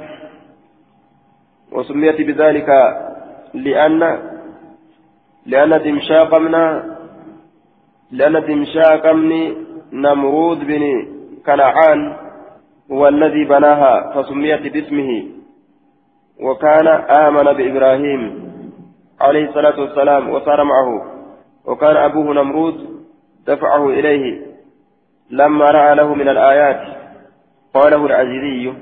وسميت بذلك لأن لأن دمشاق من لأن دمشاق من نمرود بن كنعان هو الذي بناها فسميت باسمه. وكان آمن بإبراهيم عليه الصلاة والسلام وصار معه. وكان أبوه نمرود دفعه إليه. لما رأى له من الآيات قاله العزيزي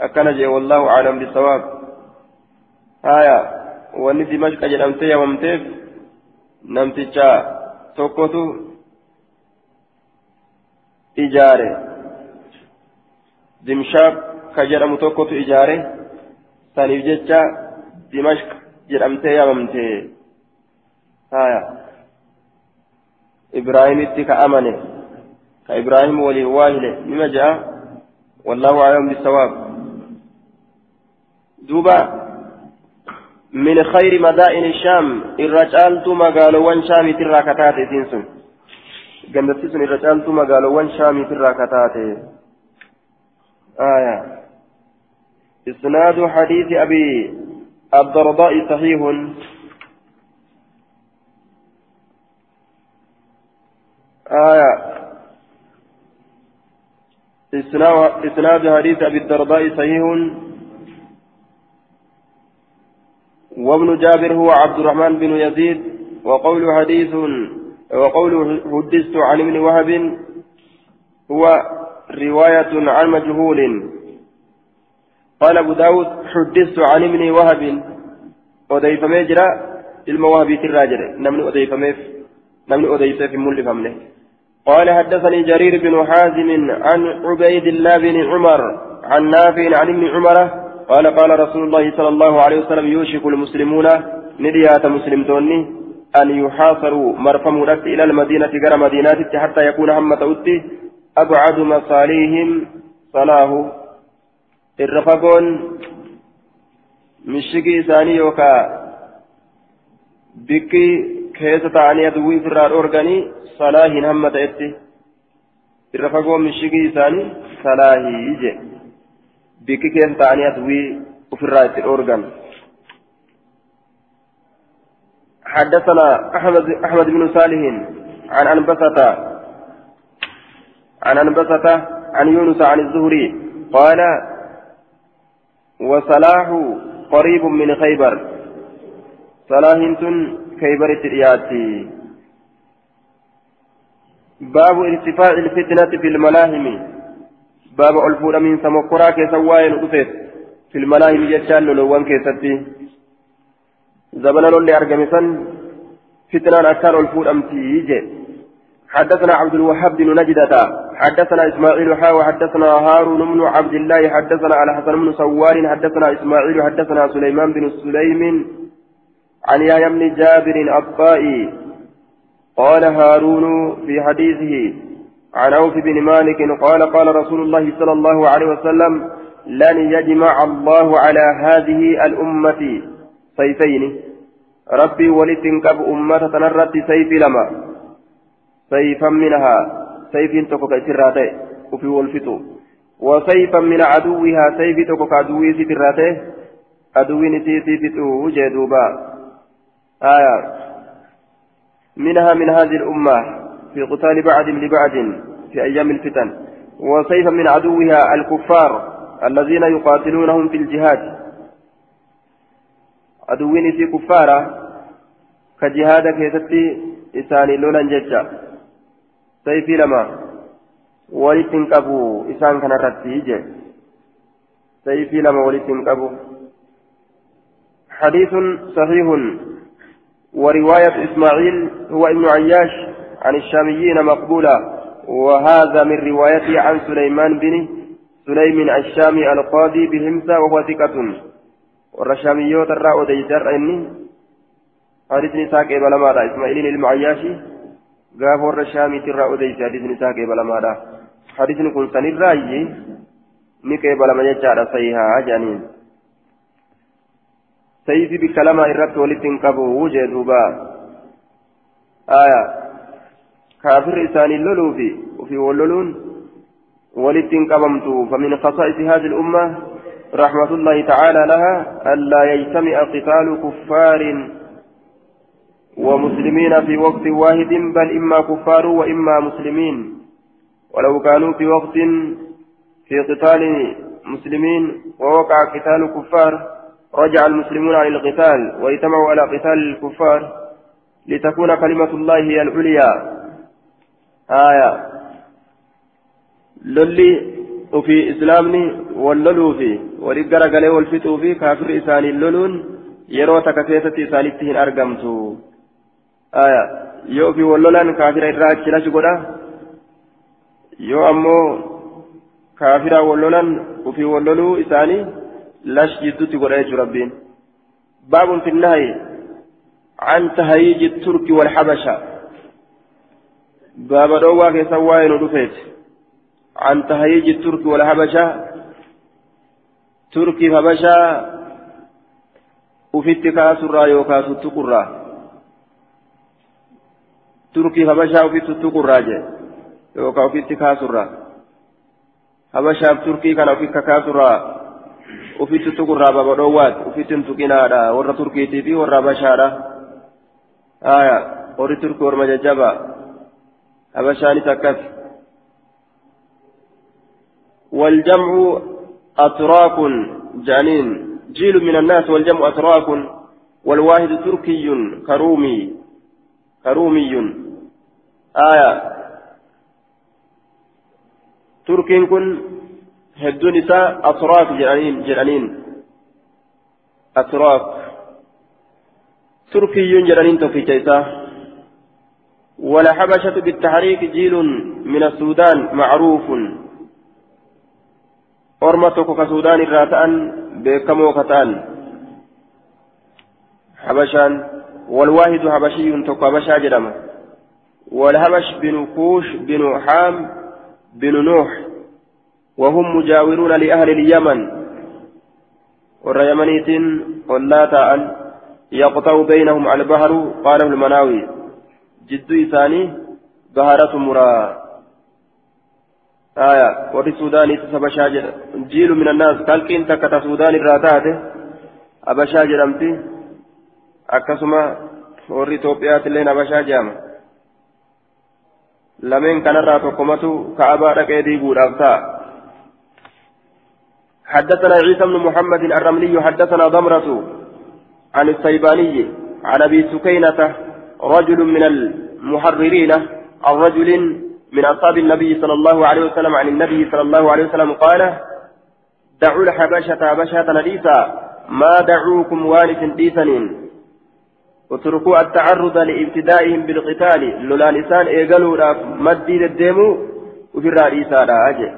أكن والله أعلم بالصواب آية wanni dimashqa jedhamtee yamamteef namticha tokkotu ijaare dimshaaq ka jedhamu tokkotu ijaare saniif jecha dimashq jedhamtee yamamte haya ibraahimitti ka amane كإبراهيم ولي واهلة مما جاء والله أعلم بالصواب دوبا من خير مدائن الشام الرجال مقالوان شامي ترى كتات سنسن قمت سن الرجال مقالوان شامي ترى كتات آية إسناد حديث أبي الدرداء صحيح آية إسناد حديث أبي الدرداء صحيح وابن جابر هو عبد الرحمن بن يزيد وقول حديث وقول حدثت عن ابن وهب هو رواية عن مجهول. قال أبو داود حدثت عن ابن وهب أضيف مجرى المواهب الراجل نمن أضيف ميف نمن أضيف في ملف أمنه قال حدثني جرير بن حازم عن عبيد الله بن عمر عن نافع عن ابن عمر قال قال رسول الله صلى الله عليه وسلم يوشك المسلمون نديات مسلمتوني أن يحاصروا مرفم رأس إلى المدينة غير مدينات حتى يكون هم تؤتي أبعد مصاليهم صلاه. الرفقون مشكي ثاني يوكا بكي كيسة عني أدوي في الأورغاني salaahiin hamma ta'etti irra fagoo mishigii isaanii salaahii je bikki keessa ta'anii aswii ofirraa itti dhoorgan. حدثنا أحمد أحمد بن صالح عن أنبسة عن أنبسة عن يونس عن الزهري قال وصلاح قريب من خيبر. صلاح خيبر الترياتي باب ارتفاع الفتنة في الملاهم. باب الفول من سمكرا كسواين أفت في الملاهم يجعل لولوان كيستي زمن لولي أرقمسا فتنة أكثر الفول أمتي حدثنا عبد الوهاب بن نجدة. حدثنا إسماعيل حا وحدثنا هارون بن عبد الله. حدثنا على حسن بن سوار حدثنا إسماعيل حدثنا سليمان بن سليم. عن يا بن جابر الطائي قال هارون في حديثه عن عوف بن مالك قال قال رسول الله صلى الله عليه وسلم لن يجمع الله على هذه الأمة سيفين. ربي ولتنكب أمة تنرت سيف لما. سيفا منها. سيف تكوك إسراته وفي والفتو وسيفا من عدوها. سيف تكوك عدوي ستراته عدوي نسيتي فتو جدوبا آية. منها من هذه الأمة. في قتال بعد لبعد في أيام الفتن وسيفا من عدوها الكفار الذين يقاتلونهم في الجهاد. عدوين في كفارة كجهاد كيستي إساني لولا ججا. سيفي لما ولتن قبو إسان كان رتيجي سيفي لما ولتن قبو حديث صحيح ورواية إسماعيل هو ابن عياش عن الشاميين مقبولة وهذا من روايته عن سليمان بن سليم الشامي القاضي بهمسة وهو ثقة. والرشاميوت الراء ديسر إني حديث نساء قبل ماذا إسماعيل المعياشي. قاف الرشامي تراء ديسر حديث نساء قبل ماذا حديث كن سن الرأي نكبل ما يجعل صيحة جانين سيفي بكلمة إرت ولتن قبو وجه دوبا. آية. كافر إساني اللولو في وفي ولولون ولتن قبمتو فمن خصائص هذه الأمة رحمة الله تعالى لها ألا يجتمع قتال كفار ومسلمين في وقت واحد بل إما كفار وإما مسلمين ولو كانوا في وقت في قتال مسلمين ووقع قتال كفار رجع المسلمون عن القتال واجتمعوا على قتال الكفار لتكون كلمة الله هي العليا آية للي وفي إسلامني واللولو في ولقرا قلي والفتو في كافر إساني اللولون isaanitti hin argamtu aya yoo ofii wallolan kaafira irraa achi lachi godha yoo ammoo kaafira wallolan ofii walloluu isaanii lash jidduutti godha jechuudha rabbiin baabun fi nahayi عن تهيج الترك والحبشة باب دوا كيسا واين ودفيت عن تهيج الترك والحبشة تركي حبشة وفيت كاسرا يوكاس التقرى تركي حبشة وفيت التقرى يوكا وفيت كاسرا حبشة تركي كان وفيت كاسرا ufitti tuqurraa baba dhoowwaat ufitti hin tuqinaadha. Warra turkiitii fi warra habashaadha. Aya warri turkii orma habashaanis akkas والجمع أتراك جانين جيل من الناس والجمع أتراك. والواحد تركي كرومي. كرومي. آية. تركي كن hedduun isaa asraaf jedhaniin asraaf تركي جرانين توفيك إسا. ولا حبشة بالتحريك جيل من السودان معروف. أرمتك كسودان الراتان بكمو حبشان والواحد حبشي تك حبشا جرما والحبش بن كوش بن حام بن نوح. وهم مجاورون لأهل اليمن. والريمنيت ولا تأن يقطع بينهم البحر قاله المناوي جد إساني بهارة مرا. آية وري سوداني تسبى شاجر جيل من الناس. قال كنت كتا سوداني الراتات أبا شاجر أمتي أكسما وري توبيات اللين أبا شاجر لمن كان راتو كمتو كأبا ركيدي بود أبتا حدثنا عيسى بن محمد الرملي حدثنا ضمرة عن السيباني عن أبي سكينة رجل من المحررين عن رجل من أصحاب النبي صلى الله عليه وسلم عن النبي صلى الله عليه وسلم قال دعوا الحبشة حبشة نديسا ما دعوكم وانس ديسنين وتركوا التعرض لابتدائهم بالقتال لولا لسان ايقلوا مدي الديمو وفي الرئيسة لا أجل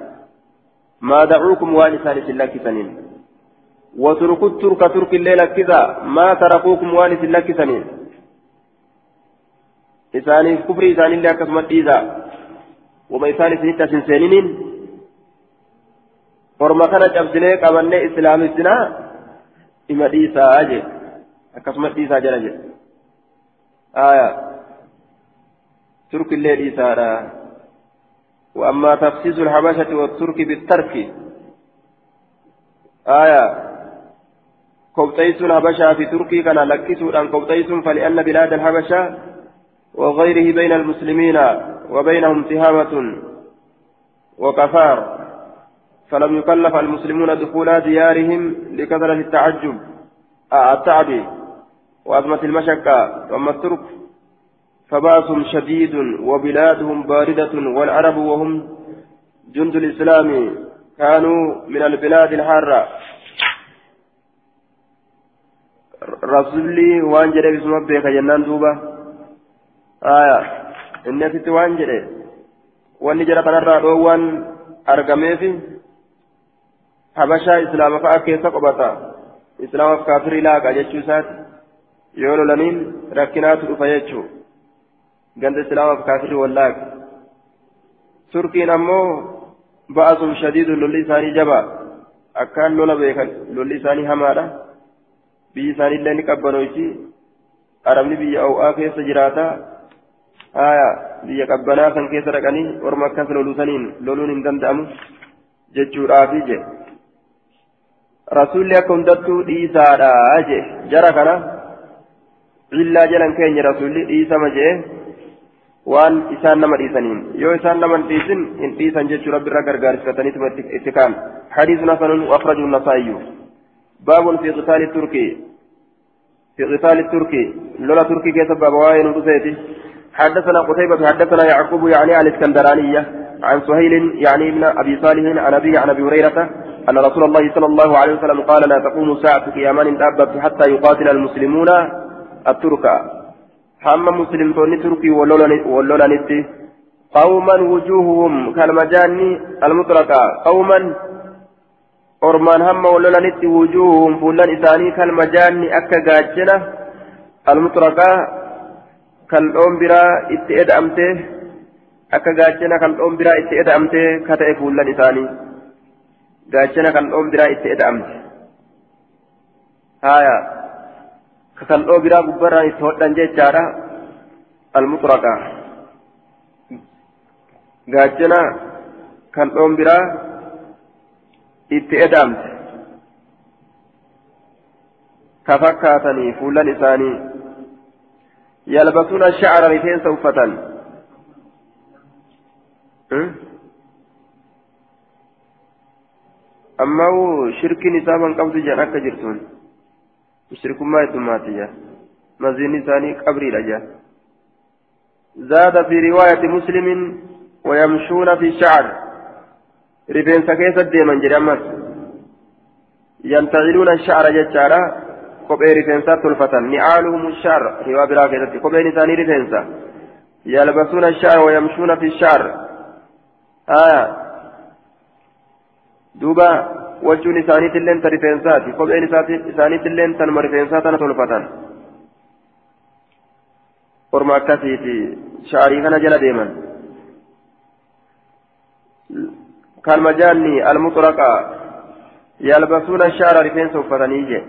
ما دعوكم وان ثالث لكسنين وتركوا الترك ترك الليل كذا ما تركوكم وان لكسنين إساني كفر إساني اللي أكسمت إذا وما إساني سنتا سنسينين orma kana cabsinee qabannee islaamistinaa ima dhiisaa jedhe akkasumas dhiisaa jala jedhe aya turkillee dhiisaadha. وأما تفسيس الحبشة والترك بالترك آية كوتيس الحبشة في تركي كان لكسوا أن كوتيس فلأن بلاد الحبشة وغيره بين المسلمين وبينهم تهامة وكفار فلم يكلف المسلمون دخول ديارهم لكثرة التعجب آه التعب وأزمة المشقة وأما الترك فباسهم شديد وبلادهم باردة والعرب وهم جند الإسلام كانوا من البلاد الحارة. رسولي وان جري بسم بك جنان دوبا آية إني ست وان جري وان جرى تنرى دوان أرقمي habashaa islaama fa'a keessa qobata islaamaaf kaafirii laaqa jechuu isaati yoo lolaniin rakkinaatu dhufa jechuu ganda islaamaaf kaafirii wallaaqa turkiin ammoo ba'asum shadiidun lolli isaanii jaba akkaan lola beekan lolli isaanii hamaadha biyyi isaaniillee ni qabbanoyti arabni biyya aw'aa keessa jiraata haya biyya qabbanaa san keessa dhaqanii orma akkas loluusaniin loluun hin danda'amu jechuudhaafi je rasuulli akka hundattuu dhiisaadha je jara kana illaa jalan keenya rasuulli dhiisama jee waan isaan nama dhiisaniin yoo isaan nama dhiisin hin dhiisan jechuu rabbi irra gargaarsifataniituma itti kaan hadiisuna sanun afraju nasaayyu baabun fi qitaali turkii في قتال التركي لولا تركي كيف بابا وين حدثنا قتيبة حدثنا يعقوب يعني عن الإسكندرانية عن سهيل يعني ابن أبي صالح عن أبي عن أبي هريرة أن رسول الله صلى الله عليه وسلم قال لا تقوم ساعة قيامان دابة حتى يقاتل المسلمون الترك. هم مسلمتون تركي ولولانتي قوما وجوههم كالمجان المطلقة قوما أرمان هم ولولانتي وجوههم فلان إساني كالمجان أكا المطلقة كالأم برا إتئد أمته أكا قاجنة كالأم برا إتئد أمته كتئ فلان إساني قاجنة كالأم برا إتئد أمته هايا كالأم برا قبرا إتهدن جيجارا المطلقة قاجنة كالأم برا itti eda'amte ka fakkaatanii fuullan isaanii. Yalbasuuna shacra rifeensa uffatan amma shirkiin isaa man qabdu jedhan akka jirtuun shirkummaa heddummaatiyya maziin isaanii qabriidha jedhan زاد في رواية مسلم ويمشون في شعر keessa deeman jedhe ammas yantaciluuna sha'ara jechaadha kophee rifeensaa tolfatan ni'aaluhum sha'r riwaa biraa keessatti kopheen isaanii rifeensa yalbasuuna sha'r wayamshuuna fi sha'r aya duuba wachuun isaaniitilleen ta rifeensaati kopheen isaaniitilleen tanuma rifeensaa tana tolfatan orma akkasiiti sha'arii kana jala deeman كالمجاني المطرقة يلبسون الشعر رفين سوفتنيجي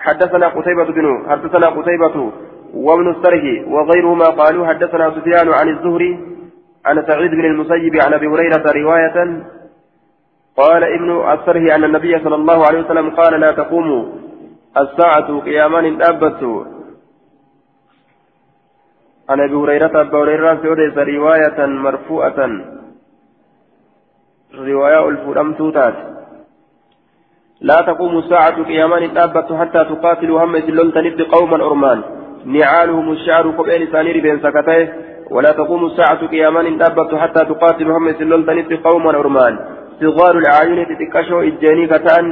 حدثنا قتيبة بن حدثنا قتيبة وابن السرح وغيرهما قالوا حدثنا سفيان عن الزهري عن سعيد بن المسيب عن أبي هريرة رواية. قال ابن السرح أن النبي صلى الله عليه وسلم قال لا تقوم الساعة قيامان أبت عن أبي هريرة أبو هريرة رواية مرفوعة. رواية الفرم توتات لا تقوم الساعة قيامان الدابة حتى تقاتلوا هم سلون تنب قوما أرمان. نعالهم الشعر قبيل ثاني بين سكته. ولا تقوم الساعة قيامان الدابة حتى تقاتلوا هم سلون تنب قوما أرمان. صغار العيون تتكشوا إجاني كتان.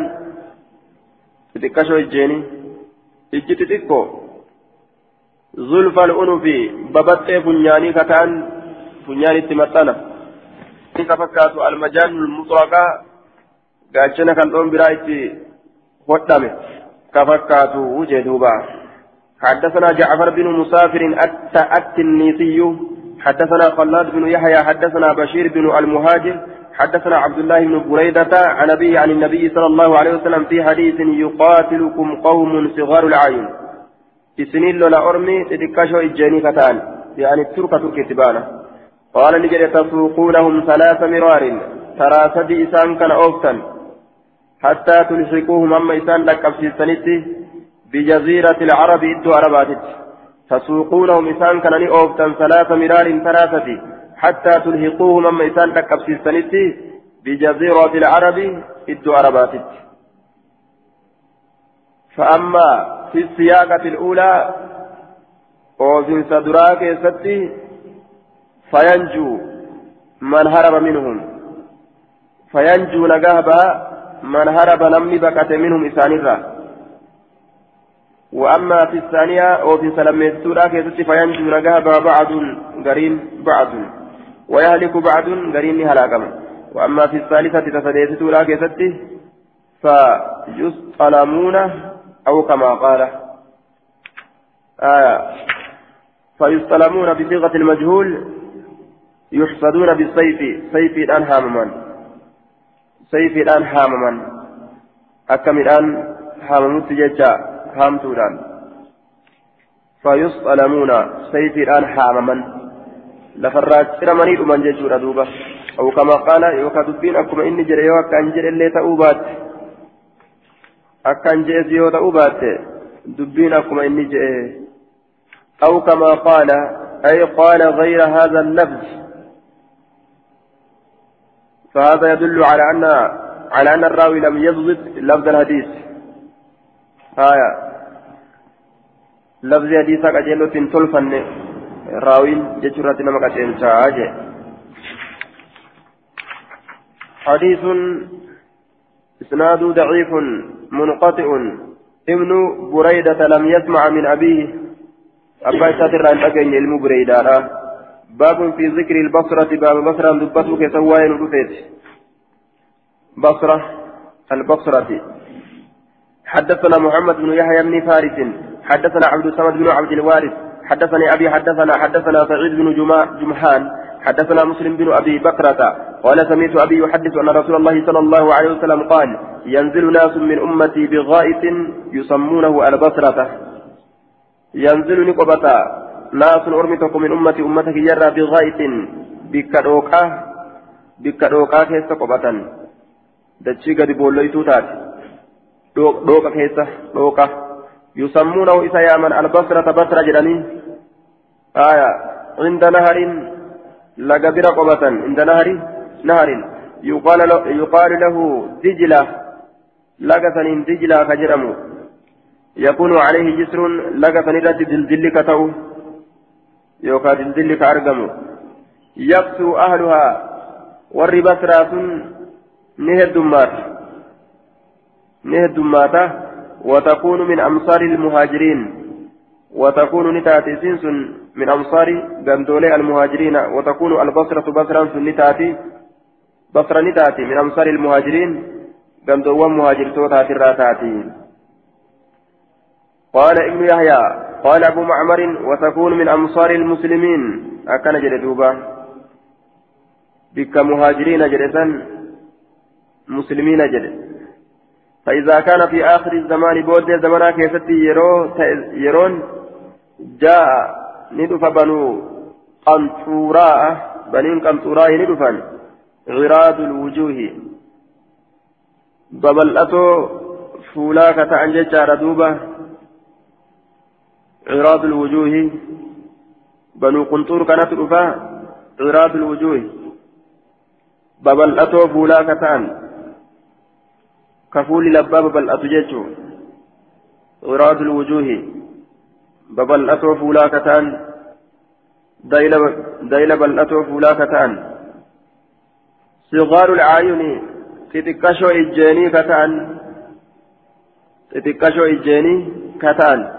تتكشوا إجي تتكو. زلف الأنف ببت فنياني كتان. فنياني تمتنا ka fakkaatu almajaanul muxraqaa gaachana kan dhoon biraa itti hodhame ka fakkaatu wujee duuba. حدثنا جعفر بن مسافر التنيسي حدثنا خلاد بن يحيى حدثنا بشير بن المهاجر حدثنا عبد الله بن بريدة عن أبي عن النبي صلى الله عليه وسلم في حديث يقاتلكم قوم صغار العين. سنين لولا أرمي تدكاشو إجاني كتان. يعني التركة تركي تبانا. قال نجري تسوقونهم ثلاث مرار. ترى سدي إسان كان أوفتا حتى تلحقوهم أما إسان لك أبسيسانيتي بجزيرة العرب إدو عرباتت. تسوقونهم إسان كان أوفتا ثلاث مرار ثلاثة. حتى تلحقوهم أما إسان لك أبسيسانيتي بجزيرة العرب إدو عرباتت. فأما في السياقة الأولى وفي صدراك ستي فينجو من هرب منهم. فينجو نجابا من هرب نمني بكت منهم إسانيرا وأما في الثانية وفي سلميتورا كيست فينجو نجابا بعض قرين بعض ويهلك بعض قرين هلاكما وأما في الثالثة تسديتورا كيست فيسطلمون أو كما قال آية فيسطلمون بصيغة المجهول يحصدون بالسيف سيف الآن هامما سيف الآن هامما أكم الآن هاممت ججا هامتو الآن فيصطلمون سيف الآن هامما لفرات رمني من ججور دوبة أو كما قال يوكا دبين أكما إني جري يوكا أنجر اللي تأوبات أكا أنجز يو تأوبات دبين أكما إني جري أو كما قال أي قال غير هذا اللفظ فهذا يدل على أن على أن الراوي لم يضبط لفظ الحديث. آية. لفظ حديث كجلو تنتلفن راوي جترة نمك تنشاج حديث إسناد ضعيف منقطع. ابن بريدة لم يسمع من أبيه. أبا ساتر أن أجن علم بريدة. باب في ذكر البصرة باب بصرة دبته كسواين رفيت. بصرة البصرة. حدثنا محمد بن يحيى بن فارس حدثنا عبد الصمد بن عبد الوارث حدثني أبي حدثنا حدثنا سعيد بن جمحان حدثنا مسلم بن أبي بكرة قال سمعت أبي يحدث أن رسول الله صلى الله عليه وسلم قال ينزل ناس من أمتي بغائط يسمونه البصرة. ينزل نقبة. ناس أرمتك من أمتي أمتك يرى بغاية بكروكا بكروكا كيسا قبة دتشي قد بوليتو تات. دوكا كيسا دوكا. يسمونه إسا يامن البصرة بصرة جراني آية. عند نهر لقبر قبة عند نهر نهر. يقال له, يقال له دجلة. لقثن دجلة كجرم يكون عليه جسر لقثن رد دلدل كتو ka argamu yaqsuu ahluhaa warri basraa sun ni heddummaata ni heddummaata وتكون من أمصار المهاجرين. وتكون نتاتي سنسن من أمصار غندولي المهاجرين. وتكون البصرة بصرا نتاتي. بصرة نتاتي من أمصار المهاجرين. غندوان مهاجر توتاتي الراتاتي قال ابن يحيى قال أبو معمر وتكون من أمصار المسلمين. أكن جلدوبا بك مهاجرين جلسا مسلمين جل فإذا كان في آخر الزمان بود زمنا كيستي يرو يرون جاء ندف بنو قنطوراء بنين قنطوراء ندفا غراد الوجوه. ببلأتو فولاك تأنجج دوبه عراض الوجوه. بنو قنطور كانت رفا عراض الوجوه. ببلأتو فولا كتان. كفول لبا ببلأتو جيتشو عراض الوجوه. ببلأتو فولا كتان. دايل بلأتو فولا كتان. صغار العيون. تتكشو إجاني كتان. تتكشو إجاني كتان.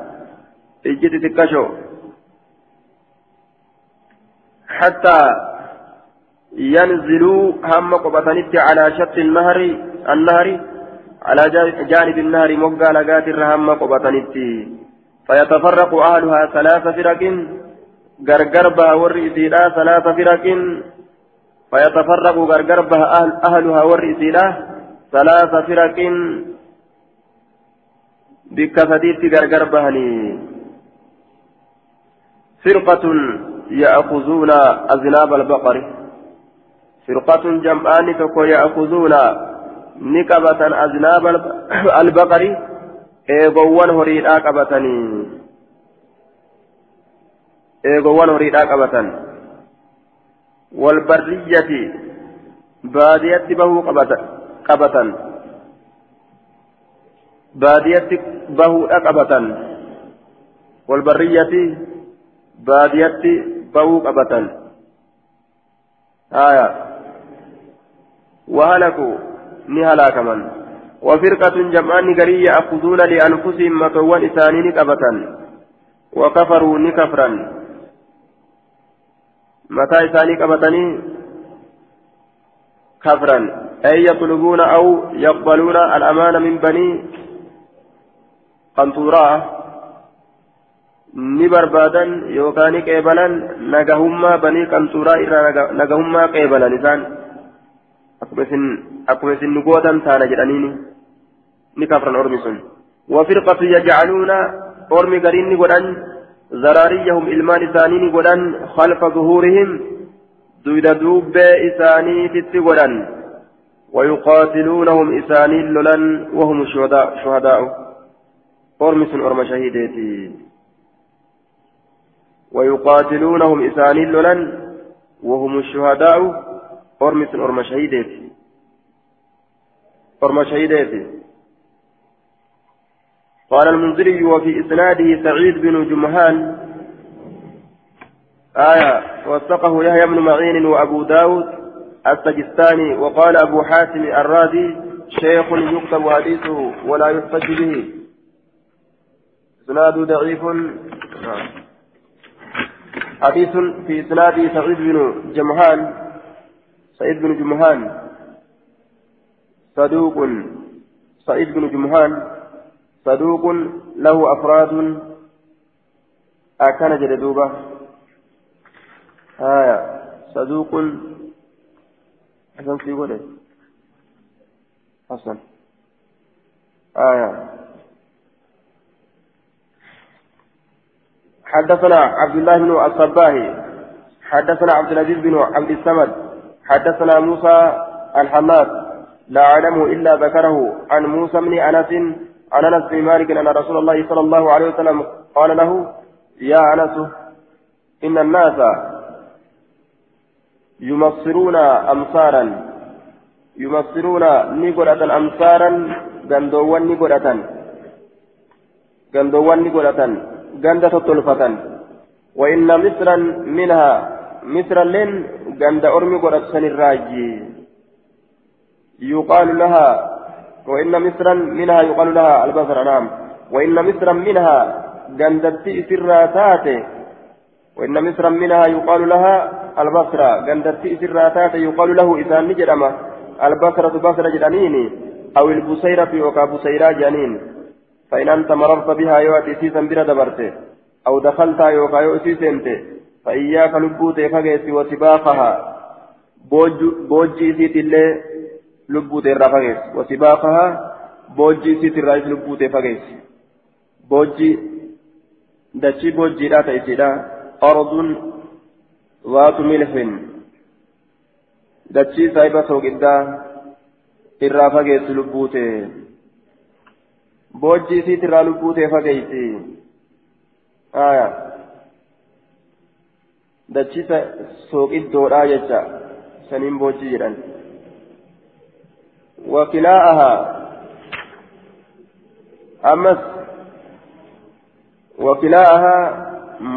Ijji xixiqqasho حتى ينزلوا هم قبطنت على شط النهر النهر على جانب النهر مقا لقات الرهم قبطنت. فيتفرق أهلها ثلاث فرق غرغر بها والرئيسيلا ثلاث فرق. فيتفرق غرغر بها أهل أهلها والرئيسيلا ثلاث فرق. بكفديت غرغر بهني. فرقة يأخذون أذناب البقر. فرقة جمعان تكو يأخذون نكبة أذناب البقر. إيغوان هريدا قبتني إيغوان هريدا قبتن والبرية بادية به قبتن. بادية به قبتن والبرية بادية به قبتن آية وهلكوا نهلاك من وفرقة جمعان قرية يأخذون لأنفسهم مكوان إسانين كبتا وكفروا نكفرا متى إساني كبتني كفرا أي يطلبون أو يقبلون الأمان من بني قنطورة ni barbaadan yookaan ni qeebalan nagahummaa banii qanxuuraa irraa nagahummaa qeebalan isaan akkuma isin nu gootan taana jedhaniini ni kafran ormi sun wafirqatu yajcaluuna ormi gariin ni godhan zaraariyyahum ilmaan isaanii ni godhan khalfa zuhuurihim duyda duubbee isaaniititti godhan ويقاتلونهم إساني لولن وهم شهداء شهداء أرمس أرم شهيدتي ويقاتلونهم إساني لولن وهم الشهداء أرمس أرم شهيدتي أرم شهيدتي قال المنذري وفي إسناده سعيد بن جمهان آية وثقه يحيى بن معين وأبو داود السجستاني وقال أبو حاتم الرازي شيخ يكتب حديثه ولا يحتج به. إسناد ضعيف. نعم. حديث في إسناده سعيد بن جمهان سعيد بن جمهان صدوق سعيد بن جمهان صدوق له أفراد أكان جلدوبة آية صدوق حسن في قوله حسن آية حدثنا عبد الله بن الصباهي حدثنا عبد العزيز بن عبد الصمد حدثنا موسى الحماد لا أعلم إلا ذكره عن موسى بن أنس عن أنس بن مالك أن رسول الله صلى الله عليه وسلم قال له يا أنس إن الناس يمصرون أمصارا يمصرون نقرة أمصارا غندوان نقرة غندوان نقرة. غندة تلفة وإن مصرا منها مصر لين غند أرمي قرأتسن الراجي يقال لها وإن مصرا منها يقال لها البصر نعم وإن مصرا منها غندتي سراتات وإن مصرا منها يقال لها البصرة غندتي سراتات يقال له إذا نجرمه البصرة بصرة جنين أو البصيرة يوكا بصيرة جنين فإن أنت مررت بها يواتي سيسا بنا دبرته أو دخلت يوكا يوتي سنته فإياك لبوت فقيس وسباقها. بوجي سيت الله لبوت الرفقيس وسباقها بوجي سيت الرئيس لبوت فقيس. بوجي دشي بوجي لا تيسيدا أرض ذات ملح. دشي سايبة سوقدا الرفقيس لبوت بوجي سيت الرا لبوت فقيس آية dachisa sooqiddoodhaa jecha saniin boochii jedhan wakilaa'ahaa ammas wakilaa'ahaa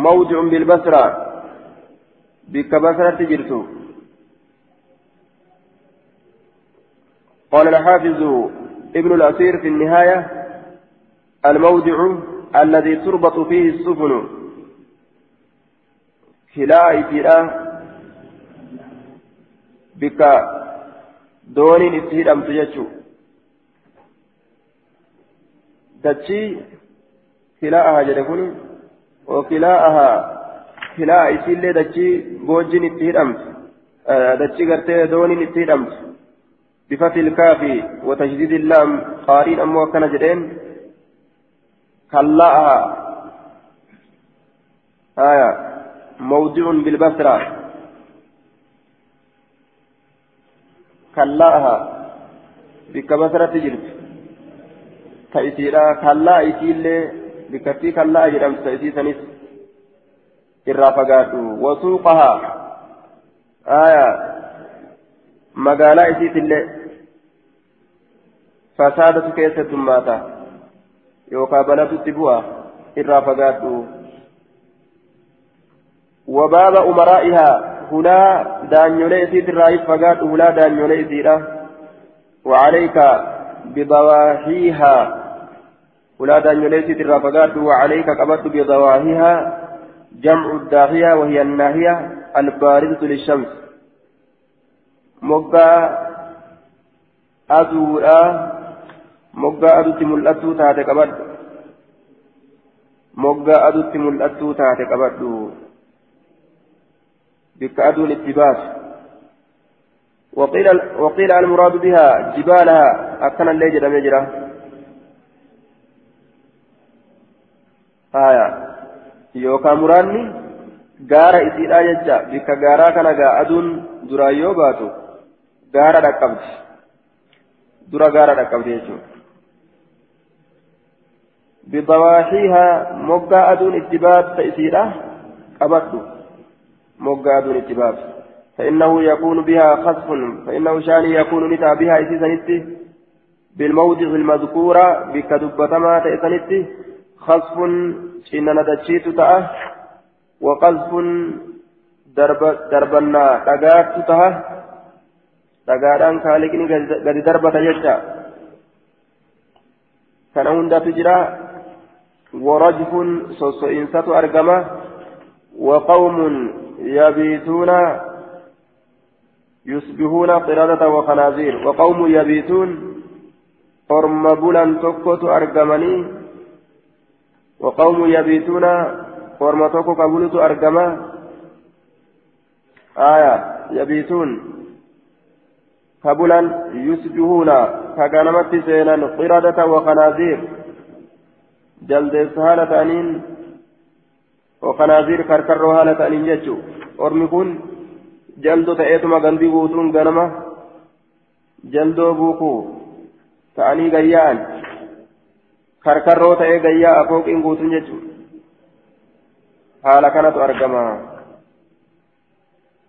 mawdicun bilbasraa bikka basratti jirtu قال الحافظ ابن الأثير في النهاية الموضع الذي تربط فيه السفن itti hidhamtu jechuu dachii hilaa'aha jedhe kun okilaa'aha hilaa isiillee dachii boojjiin itti hidhamtu dachii gartee dooniin itti hidhamtu بفتح الكاف وتشديد اللام قارين أمو كان جدين كلاءها آية موضع بالبصرة. كلاها بك بصرة جرت تأتيرا كلا إتيلي. بكتي كلا جرمت تأتي سنس. إرافقات وسوقها. آية مقالة إتيت اللي فسادة كيسة ماتا يوكا بنات التبوة إرافقات وباب أمرائها هنا دانيولي إتيت الرئيس فقات هنا دانيولي إتيرا وعليك بضواحيها هنا دانيولي إتيت الرافقات وعليك قبضت بضواحيها جمع الداهية وهي الناهية الباردة للشمس مقا أدورا مقا أدوتي ملأتو تاتي قبض مقا أدوتي ملأتو تاتي قبض بك أدون اتباس وقيل وقيل المراد بها جبالها أكن الليجر مجرى آية yookaan muraanni gaara isiidhaa jecha bikka gaaraa kana gaa aduun duraan yoo baatu gaara dhaqqabdi dura gaara aduun itti baata isiidha qabadhu moggaa aduun itti baatu فإنه يكون بها خسف فإنه شان يكون نتا بها إسيسنتي بالموضع المذكورة بكدبتما تأسنتي خسف cinana dachiitu ta'a waqazfun darbannaa dhagaattu ta'a dhagaadhaan kaaliqni gadi darbata jecha kana hundatu jira warajfun sosso'insatu argama وقوم يبيتون يصبحون قردة وخنازير. وقوم يبيتون أرم بلان تكوت أرجمني وقوم يبيتون ورمتوك قبولت أرقما آية. يبيتون قبولا يسجهون كغنمت سينا قردة وخنازير. جلد سهالة أنين وخنازير كركر هالة أنين جتشو أرمكون جلدو تأيتما غندي بوتون غنما جلدو بوكو تعني غيان karkarroo ta'ee gayyaa afooqiin guutuun jechuudha haala kanatu argama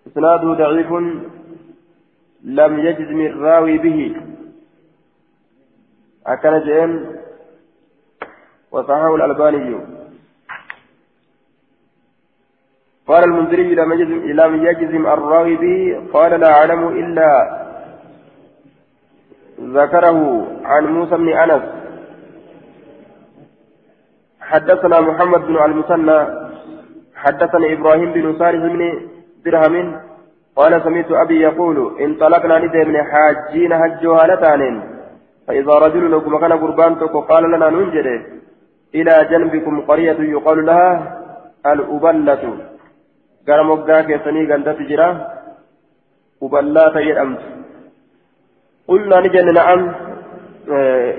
isnaaduu daciifun lam yajzimi irraawi bihi akkana jeen وصححه الألباني. قال المنذري لم يجزم, الراوي به قال لا أعلم إلا ذكره عن موسى بن أنس. حدثنا محمد بن المثنى حدثنا إبراهيم بن صالح بن درهم قال سمعت أبي يقول انطلقنا ندم حاجين هجوا هالتان فإذا رجل لكم كان قربان قال لنا ننجد إلى جنبكم قرية يقال لها الأبلة. قال مقاك يسني قندت جرا. أبلات يدأمت قلنا نجد نعم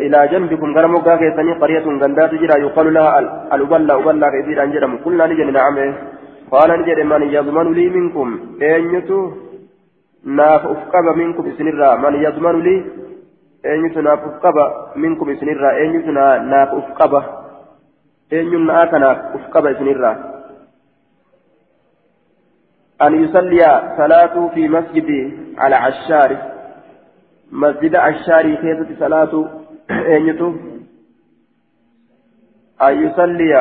إلى جنبكم. غير مقا كيساني قرية غندات جرا. يقال لها الأبلة أبلة كثير أن جرم. قلنا نجد نعم. قال نجد من يضمن لي منكم. أينتو ناف أفقب منكم إسنرا. من يضمن لي؟ أينتو ناف أفقب منكم إسنرا. أينتو ناف أفقب. أينتو ناف أفقب إسنرا أن يصلي صلاة في مسجد على عشار مسجد الشاري كيف صلاة أن يصلي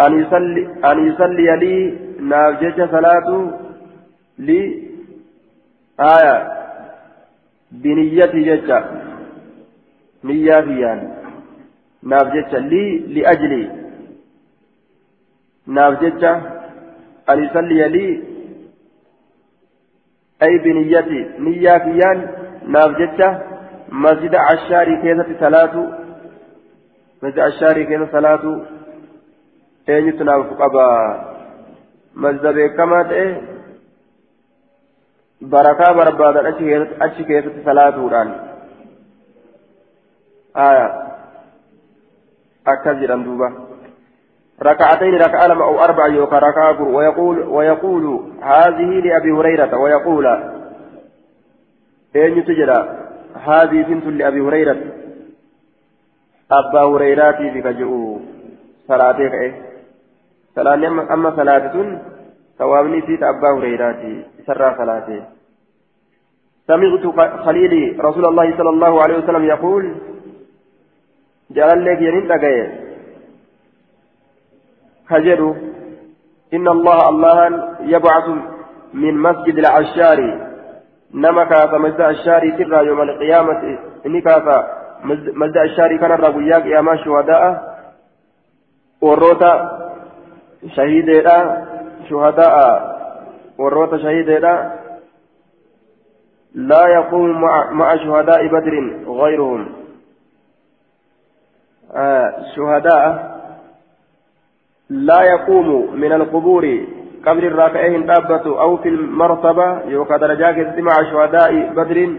أن يصلي أن يصلي لي نافجة صلاة لي آية بنيتي ججة نية فيان نافجة لي لأجلي. نافجة أن يصلي لي. أي بنيتي نية فيان نافجتة مسجد عشاري كيسة صلاة مسجد عشاري كيسة صلاة أين تناف قبا. مسجد بكما تأي. بركة بربادة أشي كيسة صلاة وران أكثر دوبا ركعتين ركعة أو أربع يوكا ركعة ويقول ويقول هذه لأبي هريرة ويقول أين تجرى هذه بنت لأبي هريرة أبا هريرة في كجؤ صلاتك إيه صلاة أما صلاة ثوابني في أبا هريرة سرى صلاته سمعت خليلي رسول الله صلى الله عليه وسلم يقول جعل لك ينين كجدو إن الله الله يبعث من مسجد العشار. نما كافا مسجد الشار ترى يوم القيامة. إني كافا مسجد الشار كان الرقياك يا ما شهداء وروتا شهيدة شهداء وروتا شهيدة. لا يقوم مع, مع شهداء بدر غيرهم. شهداء لا يقوم من القبور قبر الراكعين دابة أو في المرتبة يوكا درجات مع شهداء بدر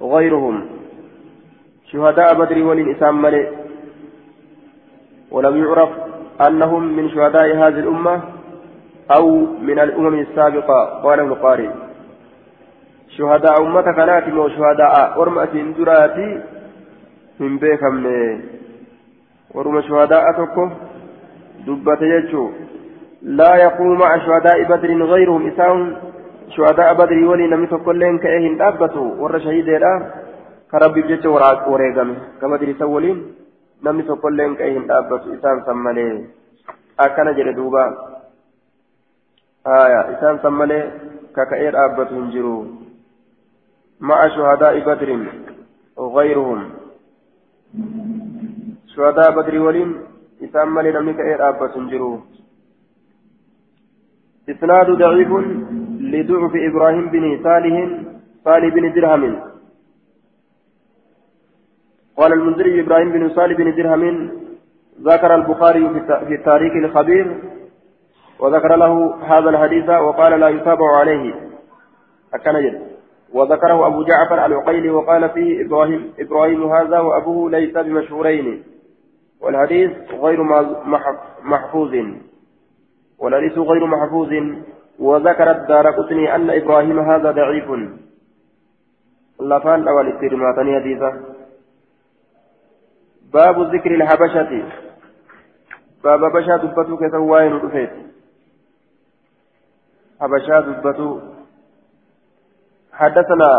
غيرهم. شهداء بدر والإنسان ملئ ولم يعرف أنهم من شهداء هذه الأمة أو من الأمم السابقة. قال ابن قارئ. شهداء أمة كانت وشهداء أرمأة دراتي من بيكم ورم شهداء تكو دبت يجو لا يقوم مع شهداء بدر غيرهم إساهم شهداء بدر ولي نمي تقولين كأهن دابتوا ور شهيد لا كربي بجت وريقم كما دري سولين نمي تقولين كأهن دابتوا إسان سمالي أكنا جري دوبا آية إسان سمالي ككأير دابتوا انجروا مع شهداء بدر وغيرهم شهداء بدر ولين إسام مالي نمني كأير أبا سنجرو. إسناد ضعيف لضعف إبراهيم بن صالح صالح بن درهم. قال المنذري إبراهيم بن صالح بن درهم ذكر البخاري في التاريخ الخبير وذكر له هذا الحديث وقال لا يتابع عليه. أكن جد. وذكره أبو جعفر العقيلي وقال فيه إبراهيم إبراهيم هذا وأبوه ليس بمشهورين. والحديث غير محفوظ. والحديث غير محفوظ. وذكر الدار قطني أن إبراهيم هذا ضعيف. لفان أول استرماتني حديثة باب ذكر الحبشة. باب بشا دبتو كتوائن رفيت حبشا دبتو حدثنا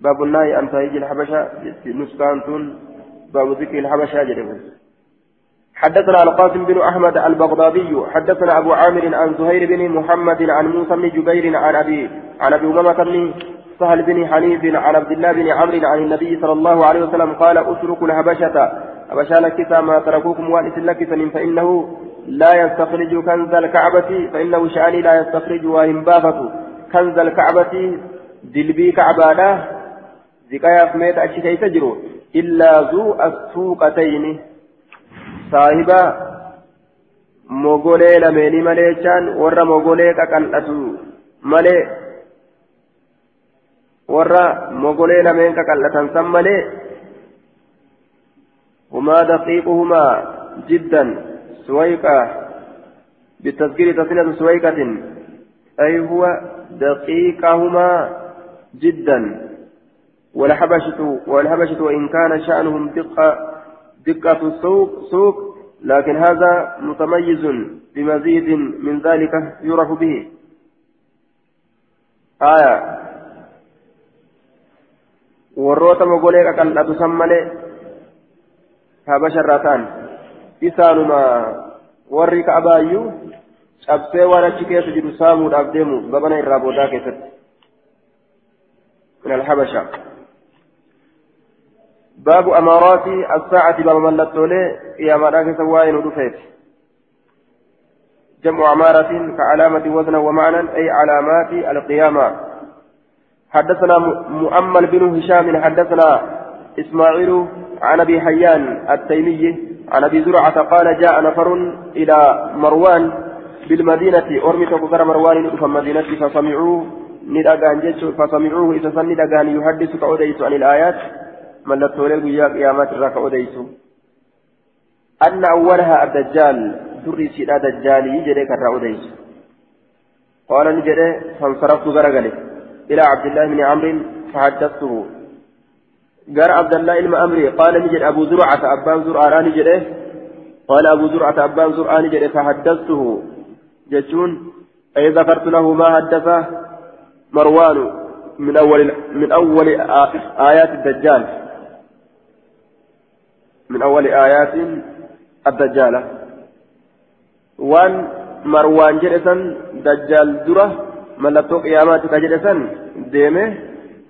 باب النهي أن تهيج الحبشة نسكانتون باب ذكر الحبشة جربه حدثنا القاسم بن أحمد البغدادي حدثنا أبو عامر عن زهير بن محمد عن موسى بن جبير عن أبي عن أبي أمامة بن سهل بن حنيف عن عبد الله بن عمرو عن النبي صلى الله عليه وسلم قال أتركوا الهبشة هبشة لكسا ما تركوكم وأنس لكسا فإنه لا يستخرج كنز الكعبة فإنه شأني لا يستخرج وإن كنز الكعبة دلبي كعبانة زكايا فميت أشي كيف تجروا إلا ذو السوقتين صاحبا mogolee lameenii malee jechaan warra mogolee qaqal'atu malee warra mogolee lameen qaqal'atan san malee هما دقيقهما جدا سويقة بالتذكير تصلة سويقة أي هو دقيقهما جدا. والحبشة والحبشة وإن كان شأنهم دقة دقة السوق سوق لكن هذا متميز بمزيد من ذلك يعرف به. آية. warroota mogolee qaqal'atu san malee habasharraa isaanuma warri ka'abaayyuu cabsee waan achi keessa jiru saamuudhaaf deemu gabana irraa boodaa keessatti. Min alhabasha. باب أمارات الساعة باب ملتولي يا مراكز سواين ودفيت جمع أمارة كعلامة وزن ومعنى أي علامات القيامة حدثنا مؤمل بن هشام حدثنا إسماعيل عن أبي حيان التيمي عن أبي زرعة قال جاء نفر إلى مروان بالمدينة أرمي تقدر مروان في المدينة فسمعوه ندأغان فسمعوه إذا سن ندأغان يحدث كأوديت عن الآيات mallattoolee guyyaa qiyaamaati irraa ka odeysu أن أولها الدجال دري سيدا دجالي جري كالرأوديس قال نجري فانصرفت غرغلي. إلى عبد الله بن عمرو فحدثته. قال عبد الله بن أمري قال نجري أبو زرعة أبان زرعة نجري. قال أبو زرعة أبان زرعة نجري فحدثته. جتون أي ذكرت له ما حدثه مروان من أول من أول آيات الدجال من أول آيات الدجال وان مروان جلسا دجال درة ملتو قياماتك جلسا ديمه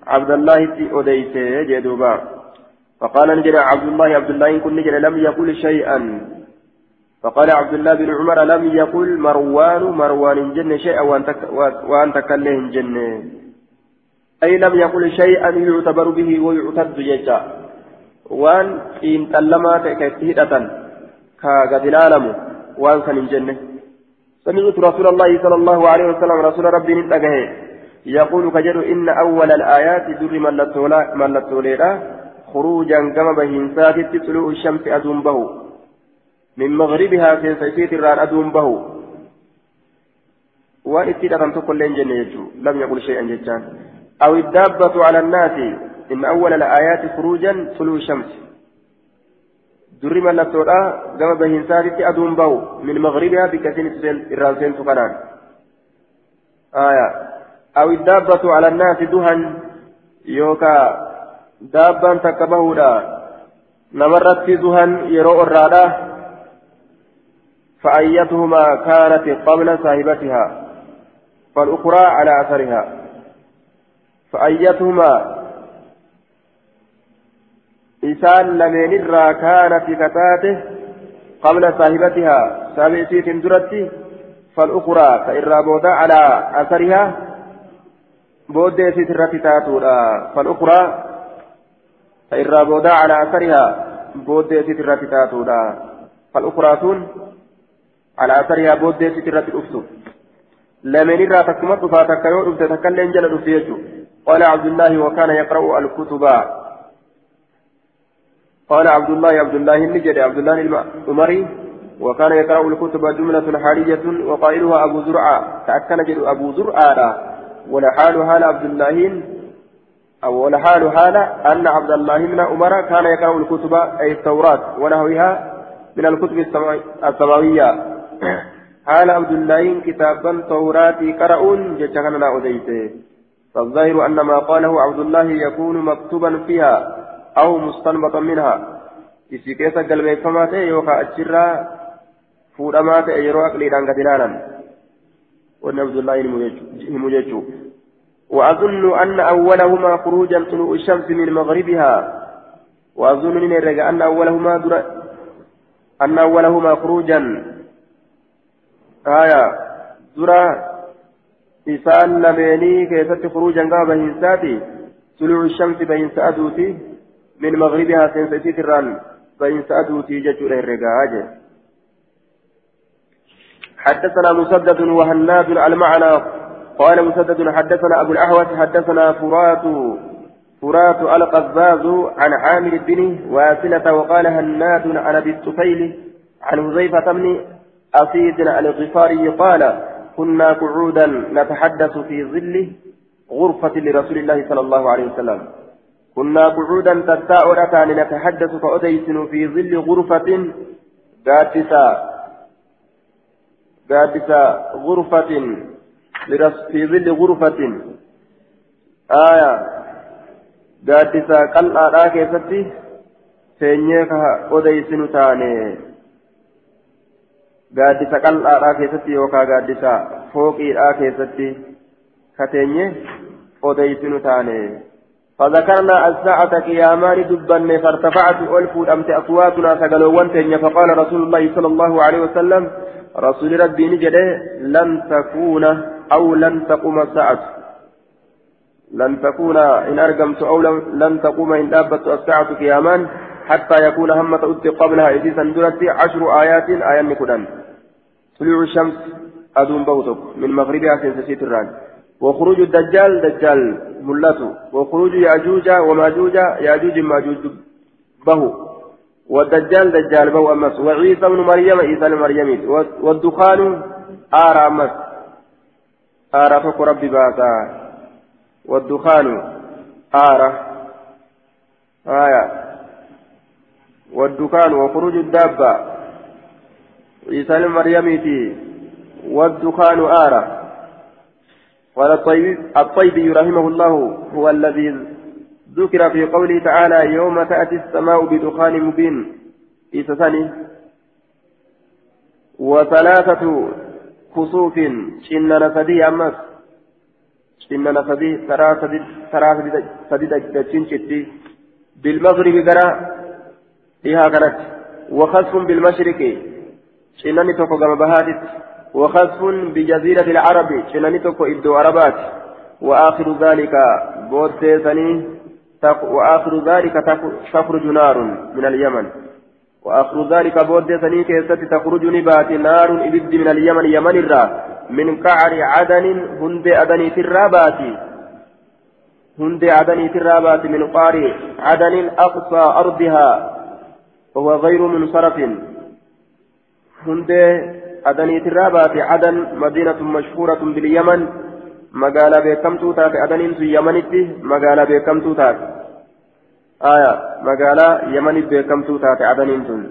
عبد الله أديته جدوبا فقال نجد عبد الله عبد الله إن كن نجد لم يقل شيئا فقال عبد الله بن عمر لم يقل مروان مروان جن شيئا وأن تكلم جن. أي لم يقل شيئا يعتبر به ويعتد جيشا وأن إن تلما كهدة كقد العالم وأن كان جنة سمعت رسول الله صلى الله عليه وسلم رسول ربي نتقه. يقول كجد إن أول الآيات در ملتوليرا خروجا كما بهنسات طلوع الشمس أدوم به من مغربها في سيسيت الران أدوم به وإن اتدرن تقول لين جنة لم يقل شيئا ججان أو الدابة على الناس. إن أول الآيات خروجا طلوع الشمس. دري ملتولا كما بهنساتي أدوم به من مغربها بكثير الرانسين تقنان. آية. أو الدابة على الناس دهن يوكا دابا تكبهودا. نمرت دهن يرو الرادة. فأيتهما كانت قبل صاحبتها فالأخرى على أثرها. فأيتهما إسان لمن الرا كانت كتاته قبل صاحبتها سابعتي درتي فالأخرى فإرى بودا على أثرها بودة سترة تاتورا. فالأخرى فإرى بودا على أثرها بودة سترة تاتورا. فالأخرى تون على أثرها بودة سترة الأفتو. لمن الرا تكمت فاتكيو أفت تكلم جل أفتيجو قال عبد الله وكان يقرأ الكتب. قال عبد الله عبد الله النجد عبد الله الأمري وكان يقرأ الكتب جملة حالية وقائلها أبو زرعة. تأكل جد أبو زرعة. ولحال حال عبد الله أو ولحال حال أن عبد الله بن عمر كان يقرأ الكتب أي التوراة ونحوها من الكتب السماوية. حال عبد الله كتابا توراتي قرؤون جتكنا لا أديته. فالظاهر أن ما قاله عبد الله يكون مكتوبا فيها أو مستنبطا منها. إسي كيسا قلبي فما يوكا أجرا فورما يرو أقلي دانك وأن عبد الله المجيجو. وأظن أن أولهما خروجا طلوع الشمس من مغربها. وأظن أن أولهما أن أولهما خروجا آية درا إسان لميني كيست خروجا قام بهنساتي طلوع الشمس بين سأدوتي من مغربها سنسيتي تران بين سأدوتي ججر الرقاج حدثنا مسدد وهناد المعنى قال مسدد حدثنا أبو الأهوس حدثنا فرات فرات القزاز عن عامر بن واسلة وقال هناد عن أبي الطفيل عن حذيفة بن أسيد الغفاري قال كنا قعودا نتحدث في ظل غرفة لرسول الله صلى الله عليه وسلم. كنا قعودا تتاؤرة نتحدث فأديسن في ظل غرفة قادسة قادسة غرفة في ظل غرفة. آية قادسة قلعة لا كيفتي سينيك أديسن تاني. Gaaddisa qal'aadhaa keessatti yookaan gaaddisa fooqiidhaa keessatti kateenye odeysinu taane. فذكرنا الساعة قيامان دبن فارتفعت ألف أمت أصواتنا سقلوا تنيا فقال رسول الله صلى الله عليه وسلم رسول ربي نجده لن تكون أو لن تقوم الساعة لن تكون إن أرقمت أو لن تقوم إن دابت الساعة قيامان حتى يكون همة أتي قبلها إذا درت عشر آيات آيات نكدان طلوع الشمس أدون بوتك من مغربها سنسيت الران. وخروج الدجال دجال ملته وخروج يأجوج ومأجوج يأجوج مأجوج به والدجال دجال بو أمس. وعيسى بن مريم عيسى بن مريم. والدخان آرى أمس. آرى فك ربي باتا والدخان آرى آية. والدخان وخروج الدابة عيسى بن مريم والدخان آرى قال الطيب رحمه الله هو الذي ذكر في قوله تعالى يوم تأتي السماء بدخان مبين إيساساني وثلاثة كسوف شننا سدي أمس شننا سدي ترى سدي ترى سدي بالمغرب قرا إيها كانت وخسف بالمشرق شنني توكو قام بهاتت وخسف بجزيرة العرب شنني توكو إدو عربات وآخر ذلك بود سني وآخر ذلك تخرج نار من اليمن وآخر ذلك بود سنين كيست تخرج نبات نار إبد من اليمن يمن الرا من قعر عدن هند أدني في الرابات هند أدني في الرابات من قعر عدن أقصى أرضها. وهو غير منصرف هند أدني في الرابات عدن مدينة مشهورة باليمن beekamtuu taate adaniintu yamanitti magaalaa beekamtuu taate aya magaalaa yamanitti beekamtuu taate adaniintun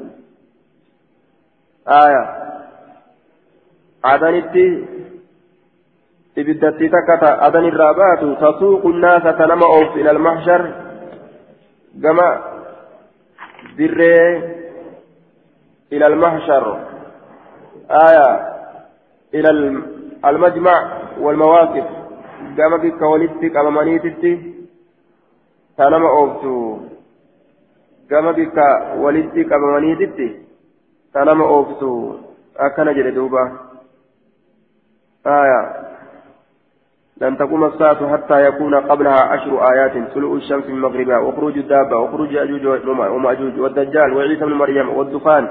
aya adanitti ibiddatti takka ta adanirraa baatu tasuuqu naasa ta nama ooftu ila almahshar gama dirree ila almahshar aya ila المجمع والمواقف قام بك ولدتك أمامانيتك تنما أوفتو قام بك ولدتك أمامانيتك تنما أوفتو أكن جل دوبا آية لن تقوم الساعة حتى يكون قبلها عشر آيات طلوع الشمس من مغربها وخروج الدابة وخروج يأجوج ومأجوج والدجال وعيسى بن مريم والدخان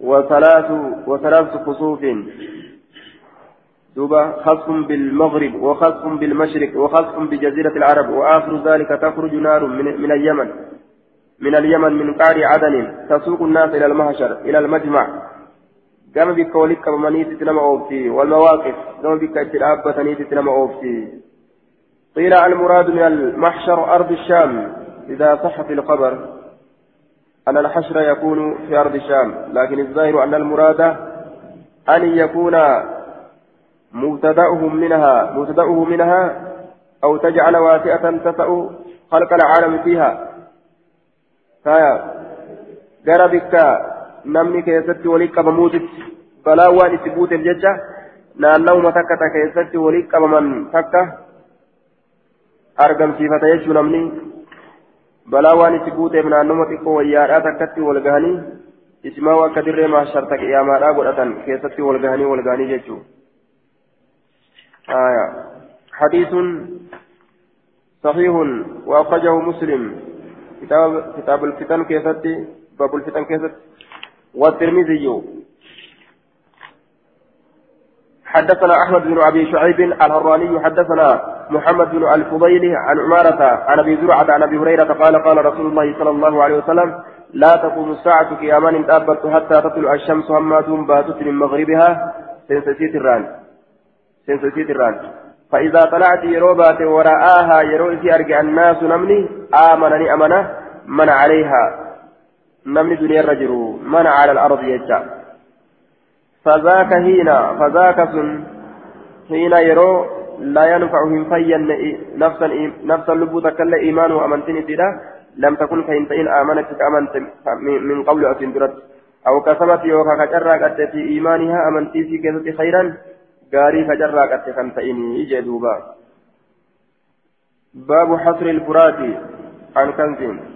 وثلاث وثلاث خسوف. دوبا خصف بالمغرب وخصف بالمشرق وخصف بجزيرة العرب وآخر ذلك تخرج نار من, من اليمن من اليمن من قعر عدن تسوق الناس إلى المهشر إلى المجمع. قام بك ولك منيت تنم أوفتي والمواقف قام بك اتلابة نيت تنم أوفتي قيل المراد من المحشر أرض الشام إذا صح في الخبر أن الحشر يكون في أرض الشام لكن الظاهر أن المراد أن يكون مبتدأهم منها مبتدأه منها أو تجعل واسعة تسع خلق العالم فيها فيا قربك نمني كيست وليك بموتت فلا وان تبوت الججة naannawuma takka ta keessatti walii qabaman takka argamsiifata jechuun namni balaa waan itti buuteef naannoma xiqqoo wayyaadhaa takkatti wal gahanii isimaa akka dirree maasharta qiyaamaadhaa godhatan keessatti wal gahanii wal gahanii jechuudha. آية حديث صحيح وأخرجه مسلم كتاب كتاب الفتن كيفتي باب الفتن كيفت والترمذي. حدثنا أحمد بن أبي شعيب الهراني حدثنا محمد بن الفضيل عن عمارة عن أبي زرعة عن أبي هريرة قال قال رسول الله صلى الله عليه وسلم لا تقوم الساعة قيامان تأبت حتى تطلع الشمس هما باتت من مغربها. سنسيت الران سنسيت الران فإذا طلعت يروبات ورآها يروي أرجع الناس نمني آمنني أمنة من عليها. نمني دنيا الرجل من على الأرض يجا فذاك هنا فذاك سن حين يرو لا ينفعهم فيا نفسا نفسا لبوتا كلا إيمان وأمنتني تلا لم تكن فإن آمنت أمنت من قبل أتندرت أو كسبت يوكا كجرى في إيمانها أمنتي في كذا خيرا facarraa qatte kan ta'inii jee باب حصر الفرات عن كنز